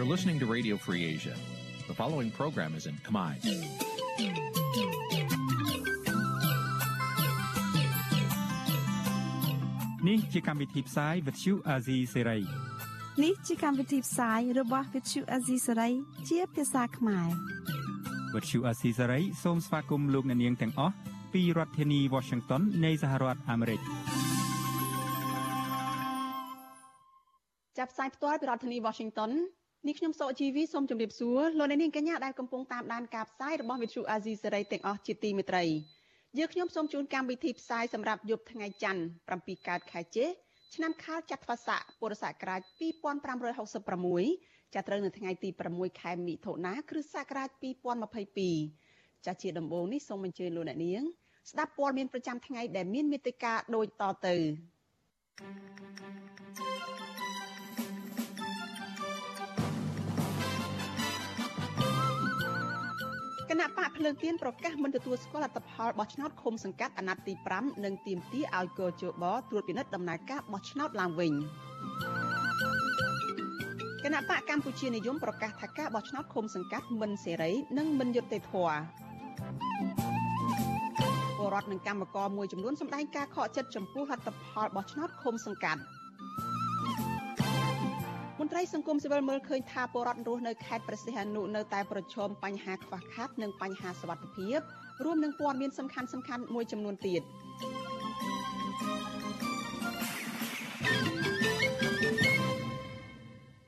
You're listening to Radio Free Asia. The following program is in Khmer. នេះជាកម្មវិធីផ្សាយ Vuthu Azizi Serai នេះជាកម្មវិធីផ្សាយរបស់ Vuthu Azizi Serai ជាភាសាខ្មែរ Vuthu Azizi Serai សូមស្វាគមន៍លោកអ្នកនាងទាំងអស់ពីរដ្ឋធានី Washington នៃសហរដ្ឋអាមេរិកចាប់ផ្សាយផ្ទាល់ពីរដ្ឋធានី Washington នេះខ្ញុំសកជីវីសូមជម្រាបសួរលោកអ្នកនាងកញ្ញាដែលកំពុងតាមដានការផ្សាយរបស់ Vuthu Azizi Serai ទាំងអស់ជាទីមេត្រីយើងខ្ញុំសូមជូនកម្មវិធីផ្សាយសម្រាប់យប់ថ្ងៃច័ន្ទ7កើតខែចេឆ្នាំខាលចត្វាស័កពុរសករាជ2566ចាប់ត្រូវនៅថ្ងៃទី6ខែមិថុនាគ្រិស្តសករាជ2022ចាស់ជាដំបូងនេះសូមអញ្ជើញលោកអ្នកនាង ស្ដាប់ព័ត៌មានប្រចាំថ្ងៃដែលមានមេត្តាដូចតទៅ thank you គណៈបកភ្លើងទៀនប្រកាសមិនទទួលស្គាល់លទ្ធផលបោះឆ្នោតឃុំសង្កាត់អាណត្តិទី5និងទាមទារឲ្យកោជបត្រួតពិនិត្យដំណើរការបោះឆ្នោតឡើងវិញគណៈបកកម្ពុជានិយមប្រកាសថាការបោះឆ្នោតឃុំសង្កាត់មិនសេរីនិងមិនយុត្តិធម៌ពលរដ្ឋនិងកម្មករមួយចំនួនសម្ដែងការខកចិត្តចំពោះលទ្ធផលបោះឆ្នោតឃុំសង្កាត់ មន្ត្រីសង្គមស៊ីវិលមើលឃើញថាពលរដ្ឋរស់នៅខេត្តព្រះសីហនុនៅតែប្រឈមបញ្ហាខ្វះខាតនិងបញ្ហាសុវត្ថិភាពរួមនឹងព័ត៌មានសំខាន់សំខាន់មួយចំនួនទៀត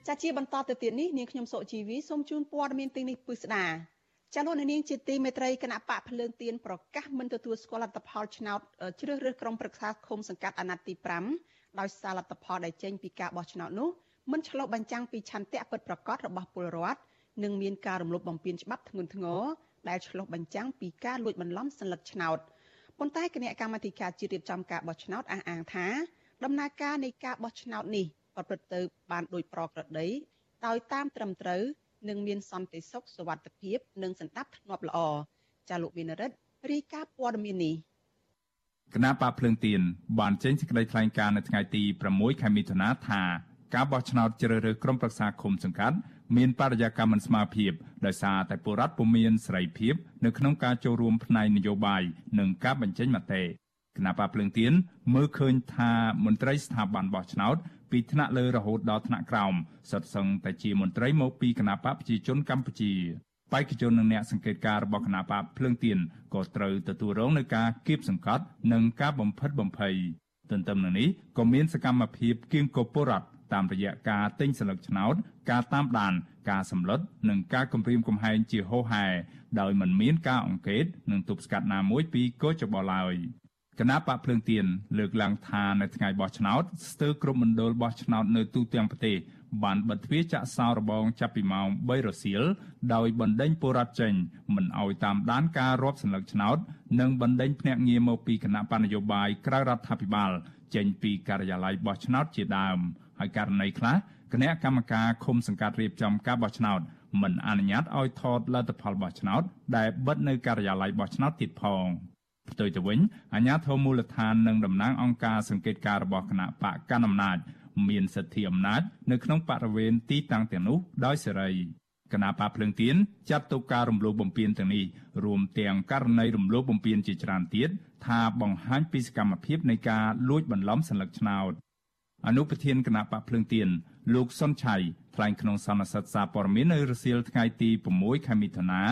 ចាជាបន្តទៅទៀតនេះនាងខ្ញុំសុជីវីសូមជូនព័ត៌មានទីនេះពិស្ដាចាលោកនាងជាទីមេត្រីគណៈបកភ្លើងទៀនប្រកាសមិនទទួលស្គាល់លទ្ធផលឆ្នោតជ្រើសរើសក្រុមប្រឹក្សាឃុំសង្កាត់អាណត្តិទី5ដោយសារលទ្ធផលដែលចេញពីការបោះឆ្នោតនោះ មិនឆ្លុះបញ្ចាំងពីឆន្ទៈពិតប្រាកដរបស់ពលរដ្ឋនិងមានការរំលោភបំពានច្បាប់ធ្ងន់ធ្ងរដែលឆ្លុះបញ្ចាំងពីការលួចបន្លំសัญลักษณ์ឆ្នោតប៉ុន្តែគណៈកម្មាធិការជាតិរៀបចំការបោះឆ្នោតអះអាងថាដំណើរការនៃការបោះឆ្នោតនេះប្រព្រឹត្តទៅបានដោយប្រក្រតីដោយតាមត្រឹមត្រូវនិងមានសន្តិសុខសុវត្ថិភាពនិងសន្តិភាពធ្នាប់ល្អចាលោកមានរិទ្ធរាយការណ៍ព័ត៌មាននេះគណៈបកភ្លើងទៀនបានចេញសេចក្តីថ្លែងការណ៍នៅថ្ងៃទី6ខែមិថុនាថា ការបោះឆ្នោតជ្រើសរើសក្រុមប្រឹក្សាឃុំសង្កាត់មានបរិយាកាសមិនស្មើភាពដោយសារតែពលរដ្ឋពុំមានសេរីភាពនៅក្នុងការចូលរួមផ្នែកនយោបាយនិងការបញ្ចេញមតិគណៈបកភ្លើងទៀនមើលឃើញថាមន្ត្រីស្ថាប័នបោះឆ្នោតពីថ្នាក់លើរហូតដល់ថ្នាក់ក្រោមសុទ្ធសឹងតែជាមន្ត្រីមកពីគណៈបកប្រជាជនកម្ពុជាបេក្ខជននិងអ្នកសង្កេតការរបស់គណៈបកភ្លើងទៀនក៏ត្រូវទទួលរងនឹងការគៀបសង្កត់និងការបំផិតបំភ័យទន្ទឹមនឹងនេះក៏មានសកម្មភាពគៀងគពរដ្ឋ តាមរយៈការទិញស្លឹកឆ្នោត ការតាមដាន ការសម្លុតនិងការគំរាមកំហែងជាហូរហែដោយមិនមានការអង្កេតនិងទប់ស្កាត់ណាមួយពីកោចបឡើយគណៈបកភ្លើងទៀនលើកឡើងថានៅថ្ងៃបោះឆ្នោតស្ទើរគ្រប់មណ្ឌលបោះឆ្នោតនៅទូទាំងប្រទេសបានបិទទ្វារចាក់សោរបងចាប់ពីម៉ោង3រសៀលដោយបណ្ដេញពលរដ្ឋចេញមិនឲ្យតាមដានការរាប់សន្លឹកឆ្នោត និងបណ្ដេញភ្នាក់ងារមកពីគណៈបញ្ញយោបាយក្រៅរដ្ឋាភិបាល ចេញពីការិយាល័យបោះឆ្នោតជាដើម។ហើយករណីខ្លះគណៈកម្មការឃុំសង្កាត់រៀបចំការបោះឆ្នោតមិនអនុញ្ញាតឲ្យថតលទ្ធផលបោះឆ្នោតដែលបិទនៅការិយាល័យបោះឆ្នោតទៀតផងផ្ទុយទៅវិញអាជ្ញាធរមូលដ្ឋាននិងតំណាងអង្គការសង្កេតការរបស់គណៈបកកណ្ដាលអំណាចមានសិទ្ធិអំណាចនៅក្នុងបរិវេណទីតាំងទាំងនោះដោយសេរី គណៈបកភ្លើងទៀនចាត់ទុកការរំលោភបំពានទាំងនេះរួមទាំងករណីរំលោភបំពានជាច្រើនទៀតថាបង្ហាញពីសកម្មភាពនៃការលួចបន្លំសัญลักษณ์ឆ្នោតអនុប្រធានគណៈបកភ្លើងទៀនលោកសុនឆៃថ្លែងក្នុងសន្និសីទសារព័ត៌មាននៅរសៀលថ្ងៃទី6ខែមិថុនា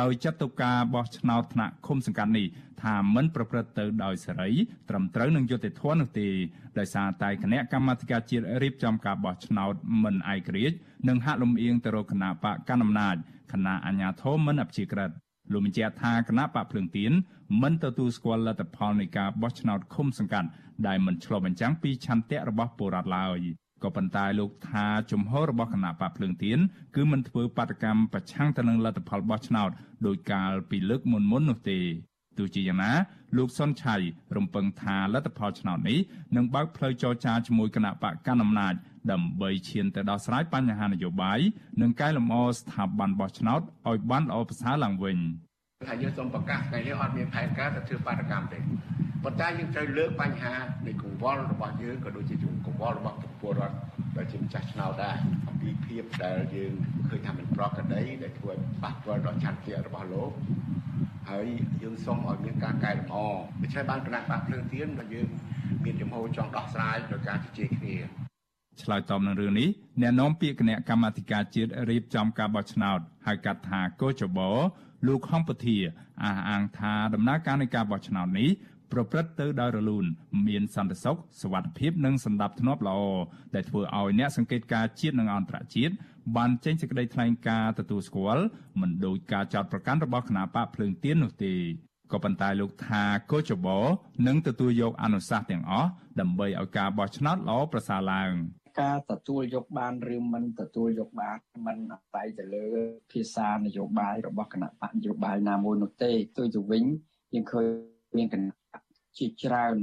ដោយចាត់ទុកការបោះឆ្នោតថ្នាក់ឃុំសង្កាត់នេះថាមិនប្រព្រឹត្តទៅដោយសេរីត្រឹមត្រូវនឹងយុត្តិធម៌នោះទេដោយសារតែគណៈកម្មាធិការជាតិរៀបចំការបោះឆ្នោតមិនឯករាជ្យនិងហាក់លំអៀងទៅរកគណៈបកកណ្ដាលអំណាចគណៈអាជ្ញាធរមិនអព្យាក្រឹតលោកបញ្ជាក់ថាគណៈបកភ្លើងទៀនមិនទទួលស្គាល់លទ្ធផលនៃការបោះឆ្នោតឃុំសង្កាត់ដែលមិនឆ្លុះបញ្ចាំងពីឆន្ទៈរបស់ពលរដ្ឋឡើយ ក៏ប៉ុន្តែលោកថាជំហររបស់គណៈបកភ្លើងទៀនគឺមិនធ្វើបាតកម្មប្រឆាំងទៅនឹងលទ្ធផលបោះឆ្នោតដោយកាលពីលើកមុនមុននោះទេទោះជាយ៉ាងណាលោកសុនឆៃរំពឹងថាលទ្ធផលឆ្នោតនេះនឹងបើកផ្លូវចរចាជាមួយគណៈបកកណ្ដាលអំណាចដើម្បីឈានទៅដោះស្រាយបញ្ហានយោបាយនិងកែលម្អស្ថាប័នបោះឆ្នោតឲ្យបានល្អប្រសើរឡើងវិញ ថាយើងសូមប្រកាសថ្ងៃនេះអត់មានផែនការទៅធ្វើបាតកម្មទេប៉ុន្តែយើងត្រូវលើកបញ្ហានៃកង្វល់របស់យើងក៏ដូចជាជួងកង្ល់របស់ពលរដ្ឋដែលជាម្ចាស់ឆ្នោតដែរអំពីភាពដែលយើងឃើញថាมันប្រក្រតីដែលធ្វើឲ្យប៉ះពាល់ដល់ឆន្ទៈរបស់លោកហើយយើងសូមឲ្យមានការកែលម្អដូច្នេះបានគណៈបកភ្លើងទៀនដែលយើងមានចំហចង់ដោះស្រាយដោយការជជែកគ្នាឆ្លើយតបនឹងរឿងនេះអ្នកនាំពាក្យគណៈកម្មាធិការជាតិរៀបចំការបោះឆ្នោតហៅកាត់ថាកោចប លោកហំពធាអះអាងថាដំណើរការនៃការបោះឆ្នោតនេះប្រព្រឹត្តទៅដោយរលូនមានសន្តិសុខសុវត្ថិភាពនិងសន្តិភាពល្អដែលធ្វើឲ្យអ្នកសង្កេតការជាតិនិងអន្តរជាតិបានចេញសេចក្តីថ្លែងការណ៍ទទួលស្គាល់មិនដោយការចោទប្រកាន់របស់គណៈបកភ្លើងទៀននោះទេក៏ប៉ុន្តែលោកថាកោចបនឹងទទួលយកអនុសាសន៍ទាំងអស់ដើម្បីឲ្យការបោះឆ្នោតល្អប្រសើរឡើង ការទទួលយកបានឬមិនទទួលយកបានมันអាស្រ័យទៅលើភាសានយោបាយរបស់គណៈបកនយោបាយណាមួយនោះទេទោះទៅវិញយើងឃើញមានគណៈជាច្រើន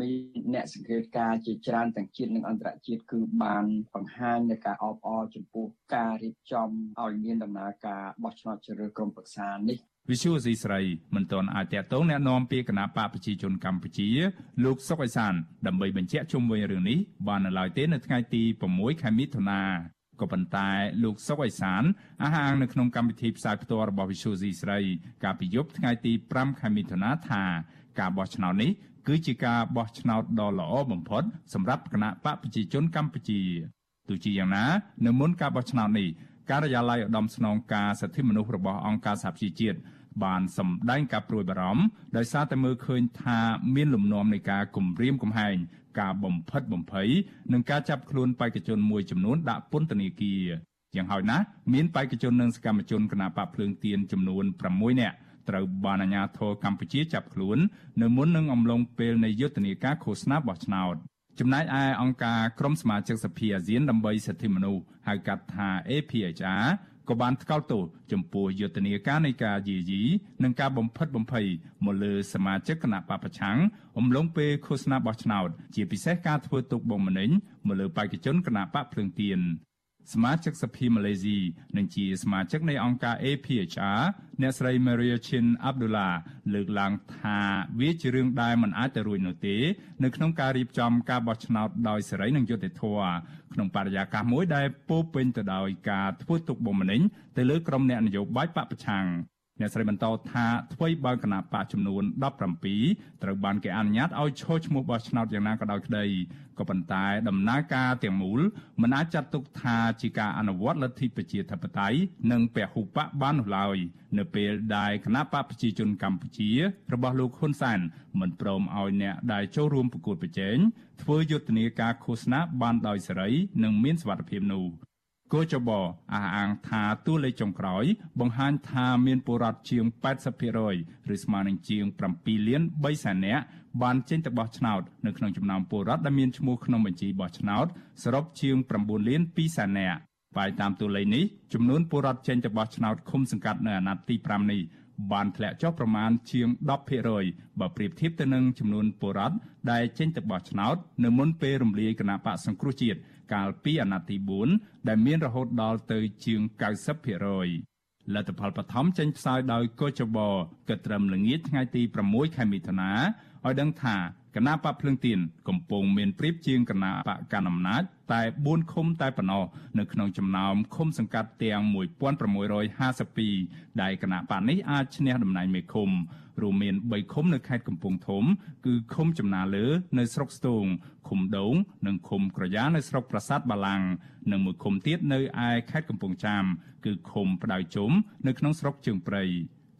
មានអ្នកសង្កេតការជាច្រើនទាំងជាតិនិងអន្តរជាតិគឺបានបង្ហាញនៅការអបអរចំពោះការរៀបចំឲ្យមានដំណើរការបោះឆ្នោតជ្រើសរើសក្រុមប្រឹក្សានេះ វិសុវស៊ីស្រីមិនទាន់អាចតតងแนะនាំពីគណៈបកប្រជាជនកម្ពុជា លោកសុកអេសានដើម្បីបញ្ជាក់ជុំវិញរឿងនេះបាននៅឡើយទេនៅថ្ងៃទី6ខែមិថុនាក៏ប៉ុន្តែលោកសុកអេសានអះអាងនៅក្នុងកម្មវិធីផ្សាយផ្ទាល់របស់វិសុវស៊ីស្រីកាលពីយប់ថ្ងៃទី5ខែមិថុនាថាការបោះឆ្នោតនេះគឺជាការបោះឆ្នោតដ៏ល្អបំផុតសម្រាប់គណៈបកប្រជាជនកម្ពុជាទោះជាយ៉ាងណានៅមុនការបោះឆ្នោតនេះការិយាល័យឧត្តមស្នងការសិទ្ធិមនុស្សរបស់អង្គការសហប្រជាជាតិ បានសម្ដែងការព្រួយបារម្ភដោយសារតែមើលឃើញថាមានលំនាំនៃការគំរាមកំហែងការបំផិតបំភ័យនិងការចាប់ខ្លួនបេក្ខជនមួយចំនួនដាក់ពន្ធនាគារយ៉ាងហោចណាស់មានបេក្ខជននិងសកម្មជនគណបកភ្លើងទៀនចំនួន6នាក់ត្រូវបានអាជ្ញាធរកម្ពុជាចាប់ខ្លួន នៅមុននឹងអំឡុងពេលនៃយុទ្ធនាការឃោសនាបោះឆ្នោតចំណែកឯអង្គការក្រុមសមាជិកសភាអាស៊ានដើម្បីសិទ្ធិមនុស្សហៅកាត់ថា APHR ក៏បានថ្កោលទោសចំពោះយុទ្ធនាការនៃការយាយីនិងការបំផិតបំភ័យមកលើសមាជិកគណៈបពប្រឆាំងអំឡុងពេលឃោសនាបោះឆ្នោត ជាពិសេសការធ្វើទុកបុកម្នេញមកលើបេក្ខជនគណៈបកភ្លើងទៀន សមាជិកសភាម៉ាឡេស៊ីនិងជាសមាជិកនៃអង្គការ APHR អ្នកស្រី Maria Chin Abdullah លើកឡើងថាវាជារឿងដែលមិនអាចទៅរួចនោះទេនៅក្នុងការរៀបចំការបោះឆ្នោតដោយសេរីនិងយុត្តិធម៌ក្នុងបរិយាកាសមួយដែលពោពេញទៅដោយការធ្វើទុកបុកម្នេញទៅលើក្រុមអ្នកនយោបាយបកប្រឆាំង អ្នកស្រីបន្តថាថ្មីបើគណៈបកចំនួន17ត្រូវបានគេអនុញ្ញាតឲ្យឈរឈ្មោះបោះឆ្នោតយ៉ាងណាក៏ដោយក្តីក៏ប៉ុន្តែដំណើរការទាំងមូលមិនអាចចាត់ទុកថាជាការអនុវត្តលទ្ធិប្រជាធិបតេយ្យនិងពហុបកបាននោះឡើយនៅពេលដែលគណៈបកប្រជាជនកម្ពុជារបស់លោកហ៊ុនសែនមិនព្រមឲ្យអ្នកដែលចូលរួមប្រកួតប្រជែងធ្វើយុទ្ធនាការឃោសនាបានដោយសេរីនិងមានសុវត្ថិភាពនោះ គូចបអះអាងថាតួលេខចុងក្រោយ បង្ហាញថាមានពលរដ្ឋជាង80%ឬស្មើនឹងជាង7លាន3សែននាក់បានចេញទៅបោះឆ្នោតនៅក្នុងចំណោមពលរដ្ឋដែលមានឈ្មោះក្នុងបញ្ជីបោះឆ្នោតសរុបជាង9លាន2សែននាក់បាយតាមតួលេខនេះចំនួនពលរដ្ឋចេញទៅបោះឆ្នោតឃុំសង្កាត់នៅអាណត្តិទី5នេះបានធ្លាក់ចុះប្រមាណជាង10%បើប្រៀបធៀបទៅនឹងចំនួនពលរដ្ឋដែលចេញទៅបោះឆ្នោតនៅមុនពេលរំលាយគណៈបកសង្គ្រោះជាតិ កាលពីអាណត្តិទី4ដែលមានរហូតដល់ទៅជាង90%លទ្ធផលបឋមចេញផ្សាយដោយកោចបគិតត្រឹមល្ងាចថ្ងៃទី6ខែមិថុនាឲ្យដឹងថាគណៈបកភ្លើងទៀនកំពុងមានព្រៀបជាងគណៈបកកណ្ដាលអំណាចតែ4ឃុំតែប៉ុណ្ណោះនៅក្នុងចំណោមឃុំសង្កាត់ទាំង1652ដែលគណៈបកនេះអាចឈ្នះតំណែងមេឃុំ រួមមាន3ឃុំនៅខេត្តកំពង់ធំ គឺឃុំចំណាលើនៅស្រុកស្ទងឃុំដូង និងឃុំក្រយ៉ានៅស្រុកប្រាសាទបាឡាំងនិងមួយឃុំទៀតនៅឯខេត្តកំពង់ចាម គឺឃុំផ្ដៅជុំនៅក្នុងស្រុកជើងព្រៃ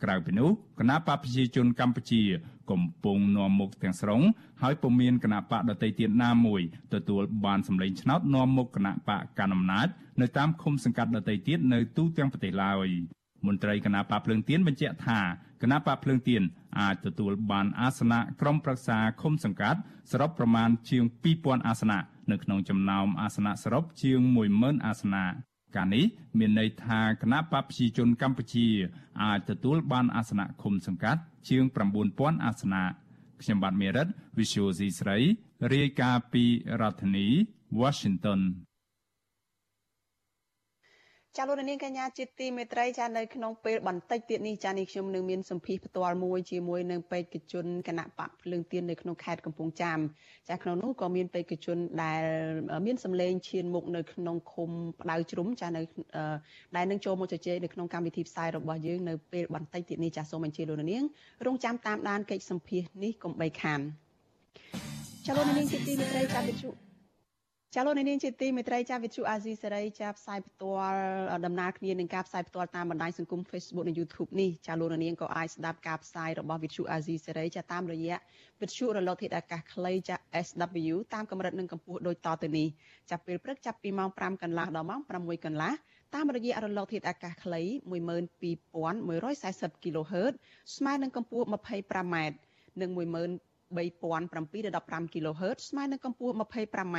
ក្រៅពីនោះគណៈបកប្រជាជនកម្ពុជា កំពុងនាំមុខទាំងស្រុងហើយពុំមានគណៈបកដតីទៀតណាមួយទទួលបានសម្លេងឆ្នោតនាំមុខគណៈបកកណ្ដាលអំណាចនៅតាមឃុំសង្កាត់ដតីទៀតនៅទូទាំងប្រទេសឡើយ មន្ត្រីគណៈបកភ្លើងទៀនបញ្ជាក់ថាគណៈបកភ្លើងទៀនអាចទទួលបានអាសនៈក្រុមប្រឹក្សាឃុំសង្កាត់សរុបប្រមាណជាង2000អាសនៈនៅក្នុងចំណោមអាសនៈសរុបជាង10000អាសនៈការនេះមានន័យថាគណៈបព្វជិជនកម្ពុជាអាចទទួលបានអាសនៈឃុំសង្កាត់ជាង9000អាសនៈខ្ញុំបាទមេរិត Visual C ស្រីរាយការណ៍ពីរដ្ឋធានី Washington ចាលោកនាងកញ្ញាជាទីមេត្រីចានៅក្នុងពេលបន្តិចទៀតនេះចានេះខ្ញុំនឹងមានសម្ភារផ្ទាល់មួយជាមួយនឹងបេក្ខជនគណៈបកភ្លើងទៀននៅក្នុងខេត្តកំពង់ចាមចាក្នុងនោះក៏មានបេក្ខជនដែលមានសម្លេងឈានមុខនៅក្នុងឃុំផ្ដៅជ្រុំចានៅដែលនឹងចូលមកជជែកនៅក្នុងកម្មវិធីផ្សាយរបស់យើងនៅពេលបន្តិចទៀតនេះចាសូមអញ្ជើញលោកនាងរងចាំតាមដានកិច្ចសម្ភារនេះកុំបីខានចាលោកនាងជាទីមេត្រីចាវិទ្យុ ចាលោកនាងជាទីមេត្រីចាវិទ្យុអាស៊ីសេរីចាផ្សាយផ្ទាល់ដំណើរគ្នានឹងការផ្សាយផ្ទាល់តាមបណ្ដាញសង្គម Facebook និង YouTube នេះចាលោកនាងក៏អាចស្ដាប់ការផ្សាយរបស់វិទ្យុអាស៊ីសេរីចាតាមរយៈវិទ្យុរលកធាតុអាកាសខ្លីចា SW តាមកម្រិតនិងកម្ពស់ដូចតទៅនេះចាប់ពេលព្រឹកចាប់ពីម៉ោង5កន្លះដល់ម៉ោង6កន្លះតាមរយៈរលកធាតុអាកាសខ្លី12140 kHz ស្មើនឹងកម្ពស់ 25m និង13715 kHz ស្មើនឹងកម្ពស់ 25m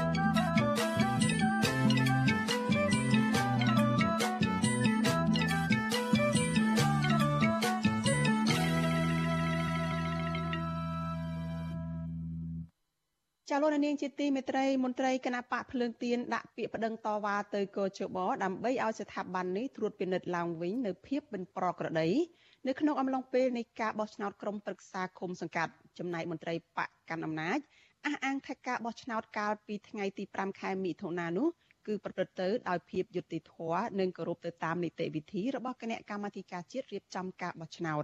ចាលោកនាងជាទីមេត្រីមន្ត្រីគណៈបកភ្លើងទៀនដាក់ពាក្យប្តឹងតវ៉ាទៅកោជបដើម្បីឲ្យស្ថាប័ននេះត្រួតពិនិត្យឡើងវិញនៅភាពមិនប្រក្រតីនៅក្នុងអំឡុងពេលនៃការបោះឆ្នោតក្រុមប្រឹក្សាគុំសង្កាត់ចំណែកមន្ត្រីបកកាន់អំណាចអះអាងថាការបោះឆ្នោតកាលពីថ្ងៃទី5ខែមិថុនានោះគឺប្រព្រឹត្តទៅដោយភាពយុត្តិធម៌និងគោរពទៅតាមនីតិវិធីរបស់គណៈកម្មាធិការជាតិរៀបចំការបោះឆ្នោត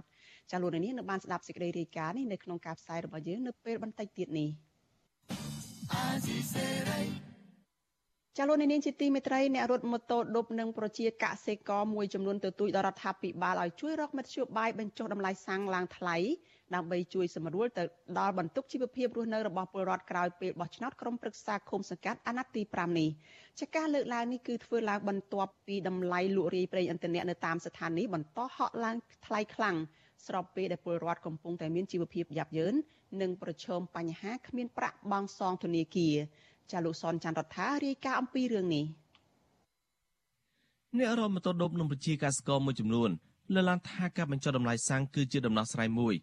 ចាលោកនាងនៅបានស្ដាប់សេចក្តីរាយការណ៍នេះនៅក្នុងការផ្សាយរបស់យើងនៅពេលបន្តិចទៀតនេះ។ ចាលោកនាងជាទីមេត្រីអ្នករត់ម៉ូតូឌុបនិងប្រជាកសិករមួយចំនួនទទូចដល់រដ្ឋាភិបាលឲ្យជួយរកមធ្យោបាយបញ្ចុះតម្លៃសាំងឡើងថ្លៃដើម្បីជួយសម្រួលទៅដល់បន្ទុកជីវភាពរស់នៅរបស់ពលរដ្ឋក្រោយពេលបោះឆ្នោតក្រុមប្រឹក្សាឃុំសង្កាត់អាណត្តិទី5នេះចាការលើកឡើងនេះគឺធ្វើឡើងបន្ទាប់ពីតម្លៃលក់រាយប្រេងឥន្ធនៈនៅតាមស្ថានីយ៍បន្តហក់ឡើងថ្លៃខ្លាំង ស្របពេលដែលពលរដ្ឋកំពុងតែមានជីវភាពយ៉ាប់យ៉ឺននិងប្រឈមបញ្ហាគ្មានប្រាក់បង់សងធនាគារចាលោកសនច័ន្ទរដ្ឋារាយការណ៍អំពីរឿងនេះអ្នករមតដប់នឹងប្រជាកសិករមួយចំនួនលើកឡើងថាការបញ្ចុះតម្លៃសាំងគឺជាដំណោះស្រាយមួយ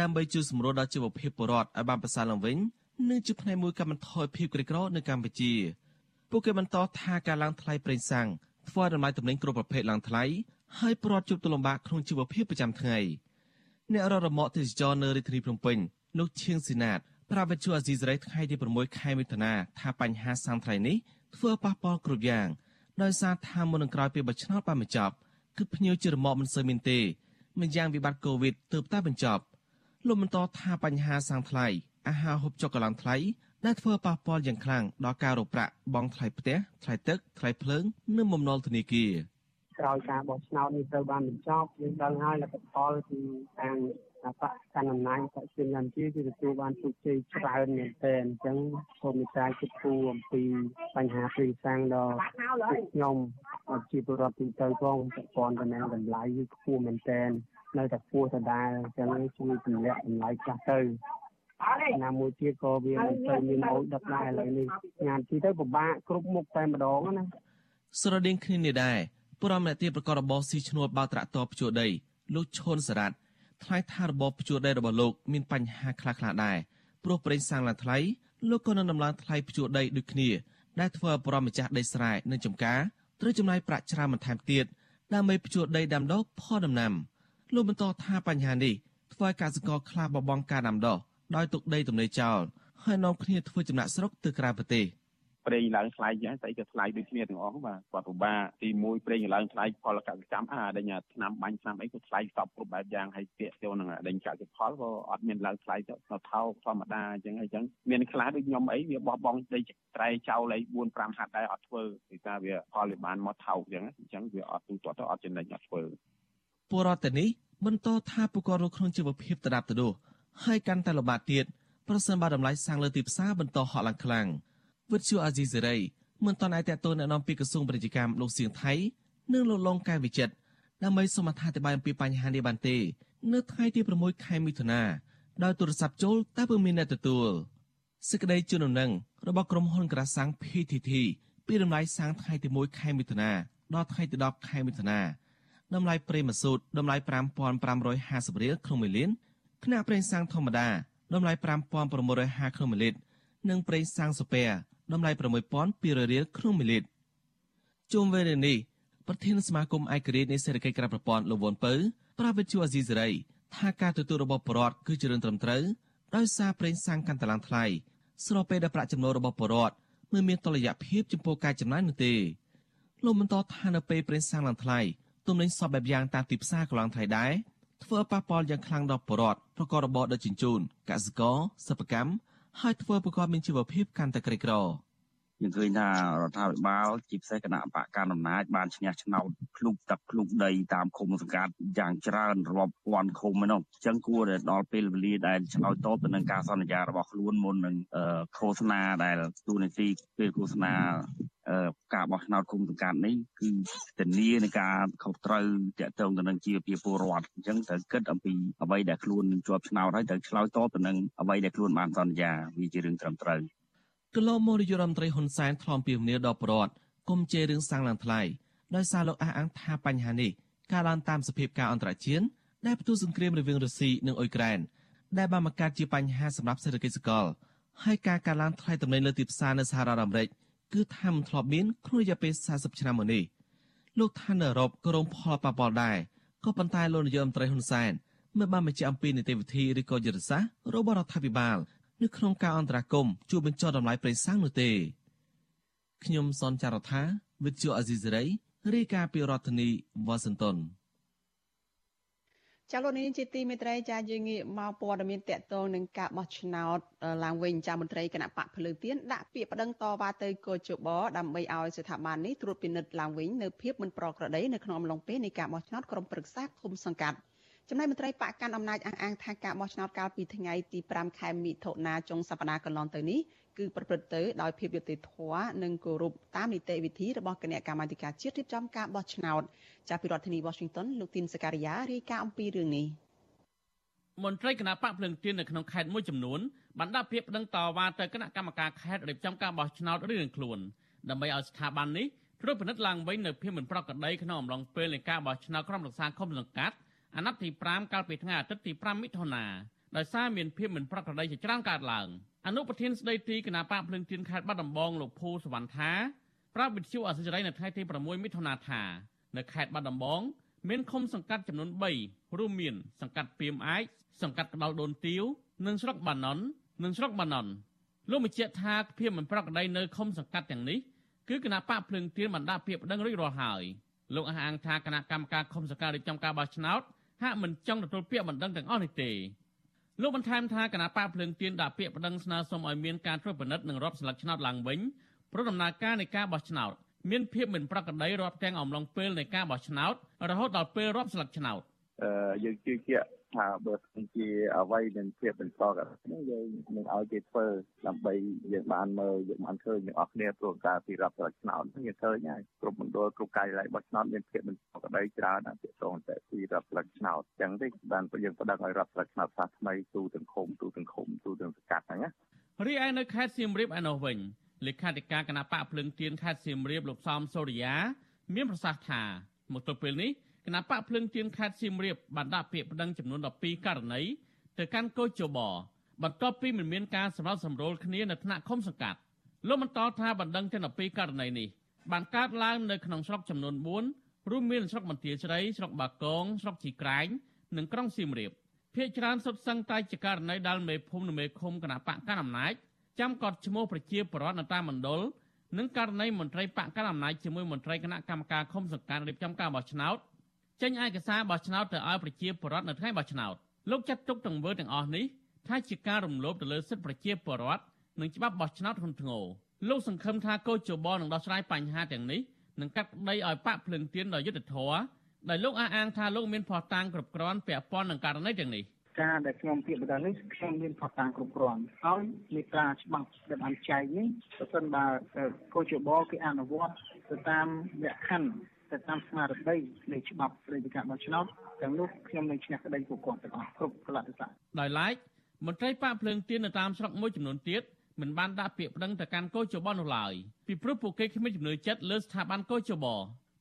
ដើម្បីជួយសម្រួលដល់ជីវភាពពលរដ្ឋឲ្យបានប្រសើរឡើងវិញនិងជាផ្នែកមួយកាត់បន្ថយភាពក្រីក្រនៅកម្ពុជាពួកគេបន្តថាការឡើងថ្លៃប្រេងសាំងធ្វើឲ្យតម្លៃទំនិញគ្រប់ប្រភេទឡើងថ្លៃហើយពលរដ្ឋជួបទុលំបាកក្នុងជីវភាពប្រចាំថ្ងៃ អ្នកររមក់ទេសចរនៅរាជធានីភ្នំពេញលោកឈៀងស៊ីណាតប្រាប់វិទ្យុអាស៊ីសេរីថ្ងៃទី6ខែមិថុនាថាបញ្ហាសាំងថ្លៃនេះធ្វើប៉ះពាល់គ្រប់យ៉ាងដោយសារថាមុននឹងក្រោយពេលបោះឆ្នោតបានបញ្ចប់គឺភ្ញៀវជារមក់មិនសូវមានទេមិនយ៉ាងវិបត្តិកូវីដទើបតែបញ្ចប់លោកបន្តថាបញ្ហាសាំងថ្លៃអាហារហូបចុកកន្លងថ្លៃដែលធ្វើប៉ះពាល់យ៉ាងខ្លាំងដល់ការរកប្រាក់បង់ថ្លៃផ្ទះថ្លៃទឹកថ្លៃភ្លើងនិងបំណុលធនាគារ ក្រោយការបោះឆ្នោតនេះត្រូវបានបញ្ចប់យើងដឹងហើយលទ្ធផលគឺខាងបកកណ្ដាលអំណាចបកជាញ៉ាំជាគឺទទួលបានជោគជ័យច្រើនមែនទែនអញ្ចឹងសូមមេត្តាគិតគូរអំពីបញ្ហាព្រៃសាំងដល់ខ្ញុំជាពលរដ្ឋទូទៅផងពាក់ព័ន្ធទៅនឹងតម្លៃគឺខ្ពស់មែនទែននៅតែខ្ពស់ដដែលអញ្ចឹងជួយទម្លាក់តម្លៃចាស់ទៅណាមួយទៀតក៏វាមិនទៅមានអូចដប់ដែរឥឡូវនេះញ៉ាំទីទៅពិបាកគ្រប់មុខតែម្ដងណាស្រដៀងគ្នានេះដែរ ពលរដ្ឋម្នាក់ទៀតប្រកបរបរស៊ីឈ្នួលបើត្រាក់តរភ្ជួរដីលោកឈុនសារ៉ាត់ថ្លៃថារបបភ្ជួរដីរបស់លោកមានបញ្ហាខ្លះៗដែរព្រោះប្រេងសាំងឡើងថ្លៃលោកក៏នឹងដំឡើងថ្លៃភ្ជួរដីដូចគ្នាដែលធ្វើឲ្យប្រម្ចាស់ដីស្រែនិងចំការត្រូវចំណាយប្រាក់ច្រើនបន្ថែមទៀតដើម្បីភ្ជួរដីដាំដុះផលដំណាំលោកបន្តថាបញ្ហានេះធ្វើឲ្យកសិករខ្លះបបងការដាំដុះដោយទុកដីទំនេរចោលហើយនាំគ្នាធ្វើចំណាក់ស្រុកទៅក្រៅប្រទេស។ ប្រេងឡើងថ្លៃយ៉ាងស្អីក៏ថ្លៃដូចគ្នាទាំងអស់បាទគាត់ពិបាកទី1ប្រេងឡើងថ្លៃផលកសិកម្មអាដេញឆ្នាំបាញ់ឆ្នាំអីក៏ថ្លៃសពគ្រប់បែបយ៉ាងហើយពាក្យទៅនឹងដេញកសិផលក៏អត់មានឡើងថ្លៃទៅថោកធម្មតាអញ្ចឹងអញ្ចឹងមានខ្លះដូចខ្ញុំអីវាបោះបង់ដីត្រែចោលអី4 5ហាត់ដែរអត់ធ្វើពីថាវាផលវាបានមកថោកអញ្ចឹងអញ្ចឹងវាអត់ទូទាត់ទៅអត់ចំណេញអត់ធ្វើពលរដ្ឋនេះបន្តថាពួកគាត់រស់ក្នុងជីវភាពដដាប់ដដោហើយកាន់តែលំបាកទៀតប្រសិនបើតម្លៃសាំងលើទីផ្សារបន្តហក់ឡើងខ្លាំង។ វិទ្យុអាស៊ីសេរីមិនតន់អាចតតទៅណែនាំពីក្រសួងពាណិជ្ជកម្មលោកសៀងថៃនិងលោកលងកែវិចិត្រដើម្បីសូមអធិប្បាយអំពីបញ្ហានេះបានទេ នៅថ្ងៃទី6ខែមិថុនាដោយទូរស័ព្ទចូលតែពុំមានអ្នកទទួលសេចក្តីជូនដំណឹងរបស់ក្រុមហ៊ុនក្រាសាំង PTT ពីតម្លៃសាំងថ្ងៃទី1ខែមិថុនាដល់ថ្ងៃទី10ខែមិថុនាតម្លៃប្រេងម៉ាស៊ូតតម្លៃ5550រៀលក្នុង1លានខណៈប្រេងសាំងធម្មតាតម្លៃ5650ក្នុង1លីត្រនិងប្រេងសាំងសូពែតម្លៃ6200រៀលក្នុង1លីត្រជុំវិញនេះប្រធានសមាគមឯករាជ្យនៃសេដ្ឋកិច្ចក្រៅប្រព័ន្ធលោកវ៉ុនពៅប្រាវិទ្យាអាស៊ីសេរីថាការទទួលរបស់បរដ្ឋគឺជារឿងត្រឹមត្រូវដោយសារប្រេងសាំងកាន់តែឡើងថ្លៃស្របពេលដែលប្រាក់ចំណូលរបស់បរដ្ឋមិនមានតុល្យភាពចំពោះការចំណាយនោះទេលោកបន្តថានៅពេលប្រេងសាំងឡើងថ្លៃទំនិញសពបែបយ៉ាងតាមទីផ្សារក៏ឡើងថ្លៃដែរធ្វើប៉ះពាល់យ៉ាងខ្លាំងដល់ប្រជាពលរដ្ឋប្រកបរបរដឹកជញ្ជូនកសិករសិប្បកម្ម ហើយធ្វើប្រកបមានជីវភាពកាន់តែក្រីក្រយើងឃើញថារដ្ឋាភិបាលជាពិសេសគណៈបកកណ្ដាលអំណាចបានឈ្នះឆ្នោតភ្លុកទឹកភ្លុកដីតាមឃុំសង្កាត់យ៉ាងច្រើនរាប់ពាន់ឃុំឯនោះអញ្ចឹងគួរតែដល់ពេលវេលាដែលឆ្លើយតបទៅនឹងការសន្យារបស់ខ្លួនមុននឹងឃោសនាដែលទូនីតិពេលឃោសនា ការបោះឆ្នោតគុំសង្កាត់នេះគឺធានានៃការខុសត្រូវតាក់ទងទៅនឹងជីវភាពពលរដ្ឋអញ្ចឹងត្រូវគិតអំពីអ្វីដែលខ្លួនជាប់ឆ្នោតហើយត្រូវឆ្លើយតបទៅនឹងអ្វីដែលខ្លួនបានសន្យាវាជារឿងត្រឹមត្រូវកន្លងមកនាយករដ្ឋមន្ត្រីហ៊ុនសែនថ្លំពីមនីដល់ប្រវត្តិគុំជេររឿងសាំងឡើងថ្លៃដោយសារលោកអះអាងថាបញ្ហានេះការឡើងតាមសភាពការអន្តរជាតិដែលផ្ទុះសង្គ្រាមរវាងរុស្ស៊ីនិងអ៊ុយក្រែនដែលបានបង្កើតជាបញ្ហាសម្រាប់សេដ្ឋកិច្ចសកលហើយការកើនឡើងថ្លៃទំនិញលើទីផ្សារនៅសហរដ្ឋអាមេរិក គឺថាមិនធ្លាប់មានក្នុងរយៈពេល40ឆ្នាំមកនេះលោកថានៅអឺរ៉ុបក៏រងផលប៉ះពាល់ដែរក៏ប៉ុន្តែលោកនាយករដ្ឋមន្ត្រីហ៊ុនសែនមិនបានបញ្ជាក់អំពីនីតិវិធីឬក៏យុទ្ធសាស្ត្ររបស់រដ្ឋាភិបាលនៅក្នុងការអន្តរាគមជួយបញ្ចុះតម្លៃប្រេងសាំងនោះទេខ្ញុំសនចាររថាវិទ្យុអាស៊ីសេរីរាយការណ៍ពីរដ្ឋធានីវ៉ាស៊ីនតោន ចាលោកនាងជាទីមេត្រីចាយើងងាកមកព័ត៌មានតកតងនឹងការបោះឆ្នោតឡើងវិញចាមន្ត្រីគណៈបកភ្លើងទៀនដាក់ពាក្យប្តឹងតវ៉ាទៅកោជបដើម្បីឲ្យស្ថាប័ននេះត្រួតពិនិត្យឡើងវិញនៅភាពមិនប្រក្រតីនៅក្នុងអំឡុងពេលនៃការបោះឆ្នោតក្រុមប្រឹក្សាឃុំសង្កាត់ចំណែកមន្ត្រីបកកាន់អំណាចអះអាងថាការបោះឆ្នោតកាលពីថ្ងៃទី5ខែមិថុនាចុងសប្តាហ៍កន្លងទៅនេះ គឺប្រព្រឹត្តទៅដោយភាពយុត្តិធម៌និងគោរពតាមនីតិវិធីរបស់គណៈកម្មាធិការជាតិរៀបចំការបោះឆ្នោតចាប់ពីរដ្ឋធានី Washington លោកទីនសការីយ៉ារាយការណ៍អំពីរឿងនេះមន្ត្រីគណៈបកភ្លឹងទៀននៅក្នុងខេត្តមួយចំនួនបានដាក់ពាក្យប្តឹងតវ៉ាទៅគណៈកម្មការខេត្តរៀបចំការបោះឆ្នោតរៀងខ្លួនដើម្បីឲ្យស្ថាប័ននេះត្រួតពិនិត្យឡើងវិញនៅភាពមិនប្រក្រតីក្នុងអំឡុងពេលនៃការបោះឆ្នោតក្រុមរក្សាឃុំសង្កាត់អាណត្តិទី5កាលពីថ្ងៃអាទិត្យទី5មិថុនា ដោយសារមានភាពមិនប្រក្រតីជាច្រើនកើតឡើងអនុប្រធានស្ដីទីគណៈបកភ្លឹងទៀនខេត្តបាត់ដំបងលោកភូសវណ្ណថាប្រាប់វិទ្យុអសិរ័យនៅថ្ងៃទី6មិថុនាថានៅខេត្តបាត់ដំបងមានឃុំសង្កាត់ចំនួន3រួមមាន សង្កាត់ពីមអាយសង្កាត់ក្តៅដូនទាវនិងស្រុកបាណុននិងស្រុកបាណុនលោកបញ្ជាក់ថាភាពមិនប្រក្រតីនៅឃុំសង្កាត់ទាំងនេះគឺគណៈបកភ្លឹងទៀនបានដាក់ពាក្យប្តឹងរួចរាល់ហើយលោកអះអាងថាគណៈកម្មការឃុំសង្កាត់រៀបចំការបោះឆ្នោតហាក់មិនចង់ទទួលពាក្យបណ្ដឹងទាំងអស់នេះទេ លោកបន្ថែមថាគណៈបកភ្លើងទៀនដាក់ពាក្យបណ្ដឹងស្នើសុំឲ្យមានការត្រួតពិនិត្យនិងរាប់ស្លឹកឆ្នោតឡើងវិញព្រោះដំណើរការនៃការបោះឆ្នោតមានភាពមិនប្រក្រតីរាប់ទាំងអំឡុងពេលនៃការបោះឆ្នោតរហូតដល់ពេលរាប់ស្លឹកឆ្នោតយើងជឿជាក់ ថាបើសិនជាអ្វីនឹងភាពបន្តក៏នេះយើងនឹងឲ្យគេធ្វើដើម្បីយើងបានមើលយើងបានឃើញទាំងអស់គ្នាព្រោះការពីរដ្ឋឆ្នោតយើងឃើញហើយគ្រប់មណ្ឌលគ្រប់ការិយាល័យបោះឆ្នោតមានភាពបន្តក្តីច្រើនណាស់ទាក់ទងតែពីរដ្ឋផ្លឹកឆ្នោតអញ្ចឹងទេបានយើងប្តឹងឲ្យរដ្ឋផ្លឹកឆ្នោតសាសថ្មីទូទាំងឃុំទូទាំងឃុំទូទាំងសង្កាត់ហ្នឹងណារីឯនៅខេត្តសៀមរាបឯនោះវិញលេខាធិការគណៈបកភ្លឹងទៀនខេត្តសៀមរាបលោកសំសូរិយា មានប្រសាសន៍ថាមកទល់ពេលនេះ គណៈបកភ្លឹងទៀនខេត្តសៀមរាបបានដាក់ពាក្យប្តឹងចំនួន12ករណីទៅកាន់កោជបបន្ទាប់ពីមិនមានការសម្របសម្រួលគ្នានៅថ្នាក់ឃុំសង្កាត់លោកបន្តថាបណ្ដឹងទាំង12ករណីនេះបានកើតឡើងនៅក្នុងស្រុកចំនួន4រួមមានស្រុកមន្ទាជ្រៃស្រុកបាគងស្រុកជីក្រែងនិងក្រុងសៀមរាបភ្នាក់ច្រើនសុទ្ធសឹងតែជាករណីដែលមេភូមិនិងមេឃុំគណៈបកកណ្ដាលអំណាចចាំកត់ឈ្មោះប្រជាពលរដ្ឋនៅតាមមណ្ឌលនិងករណីមន្ត្រីបកកណ្ដាលអំណាចជាមួយមន្ត្រីគណៈកម្មការឃុំសង្កាត់រៀបចំការបោះឆ្នោត ចេញឯកសារបោះឆ្នោតទៅឲ្យប្រជាពលរដ្ឋនៅថ្ងៃបោះឆ្នោតលោកចាត់ទុកទង្វើទាំងអស់នេះថាជាការរំលោភទៅលើសិទ្ធិប្រជាពលរដ្ឋនិងច្បាប់បោះឆ្នោតក្នុងធ្ងរលោកសង្ឃឹមថាកោជបនឹងដោះស្រាយបញ្ហាទាំងនេះនិងកាត់ក្តីឲ្យបាក់ភ្លឹងទៀនដោយយុត្តិធម៌ដោយលោកអះអាងថាលោកមានភស្តុតាងគ្រប់គ្រាន់ពាក់ព័ន្ធនឹងករណីទាំងនេះការដែលខ្ញុំពាក្យបដិនេះខ្ញុំមានផតតាំងគ្រប់គ្រាន់ហើយមេត្រាច្បាប់ដែលបានចែកនេះប្រសិនបើកោជបគេអនុវត្តទៅតាមលក្ខខណ្ឌ ទៅតាមស្មារតីនៃច្បាប់ស្តីពីការបោះឆ្នោតទាំងនោះខ្ញុំនឹងឈ្នះក្តីពួកគាត់ទាំងអស់គ្រប់កលៈទេសៈដោយឡែកមន្ត្រីប៉ាភ្លើងទៀននៅតាមស្រុកមួយចំនួនទៀតមិនបានដាក់ពាក្យប្តឹងទៅកាន់កោជបនោះឡើយពីព្រោះពួកគេគ្មានជំនឿចិត្តលើស្ថាប័នកោជប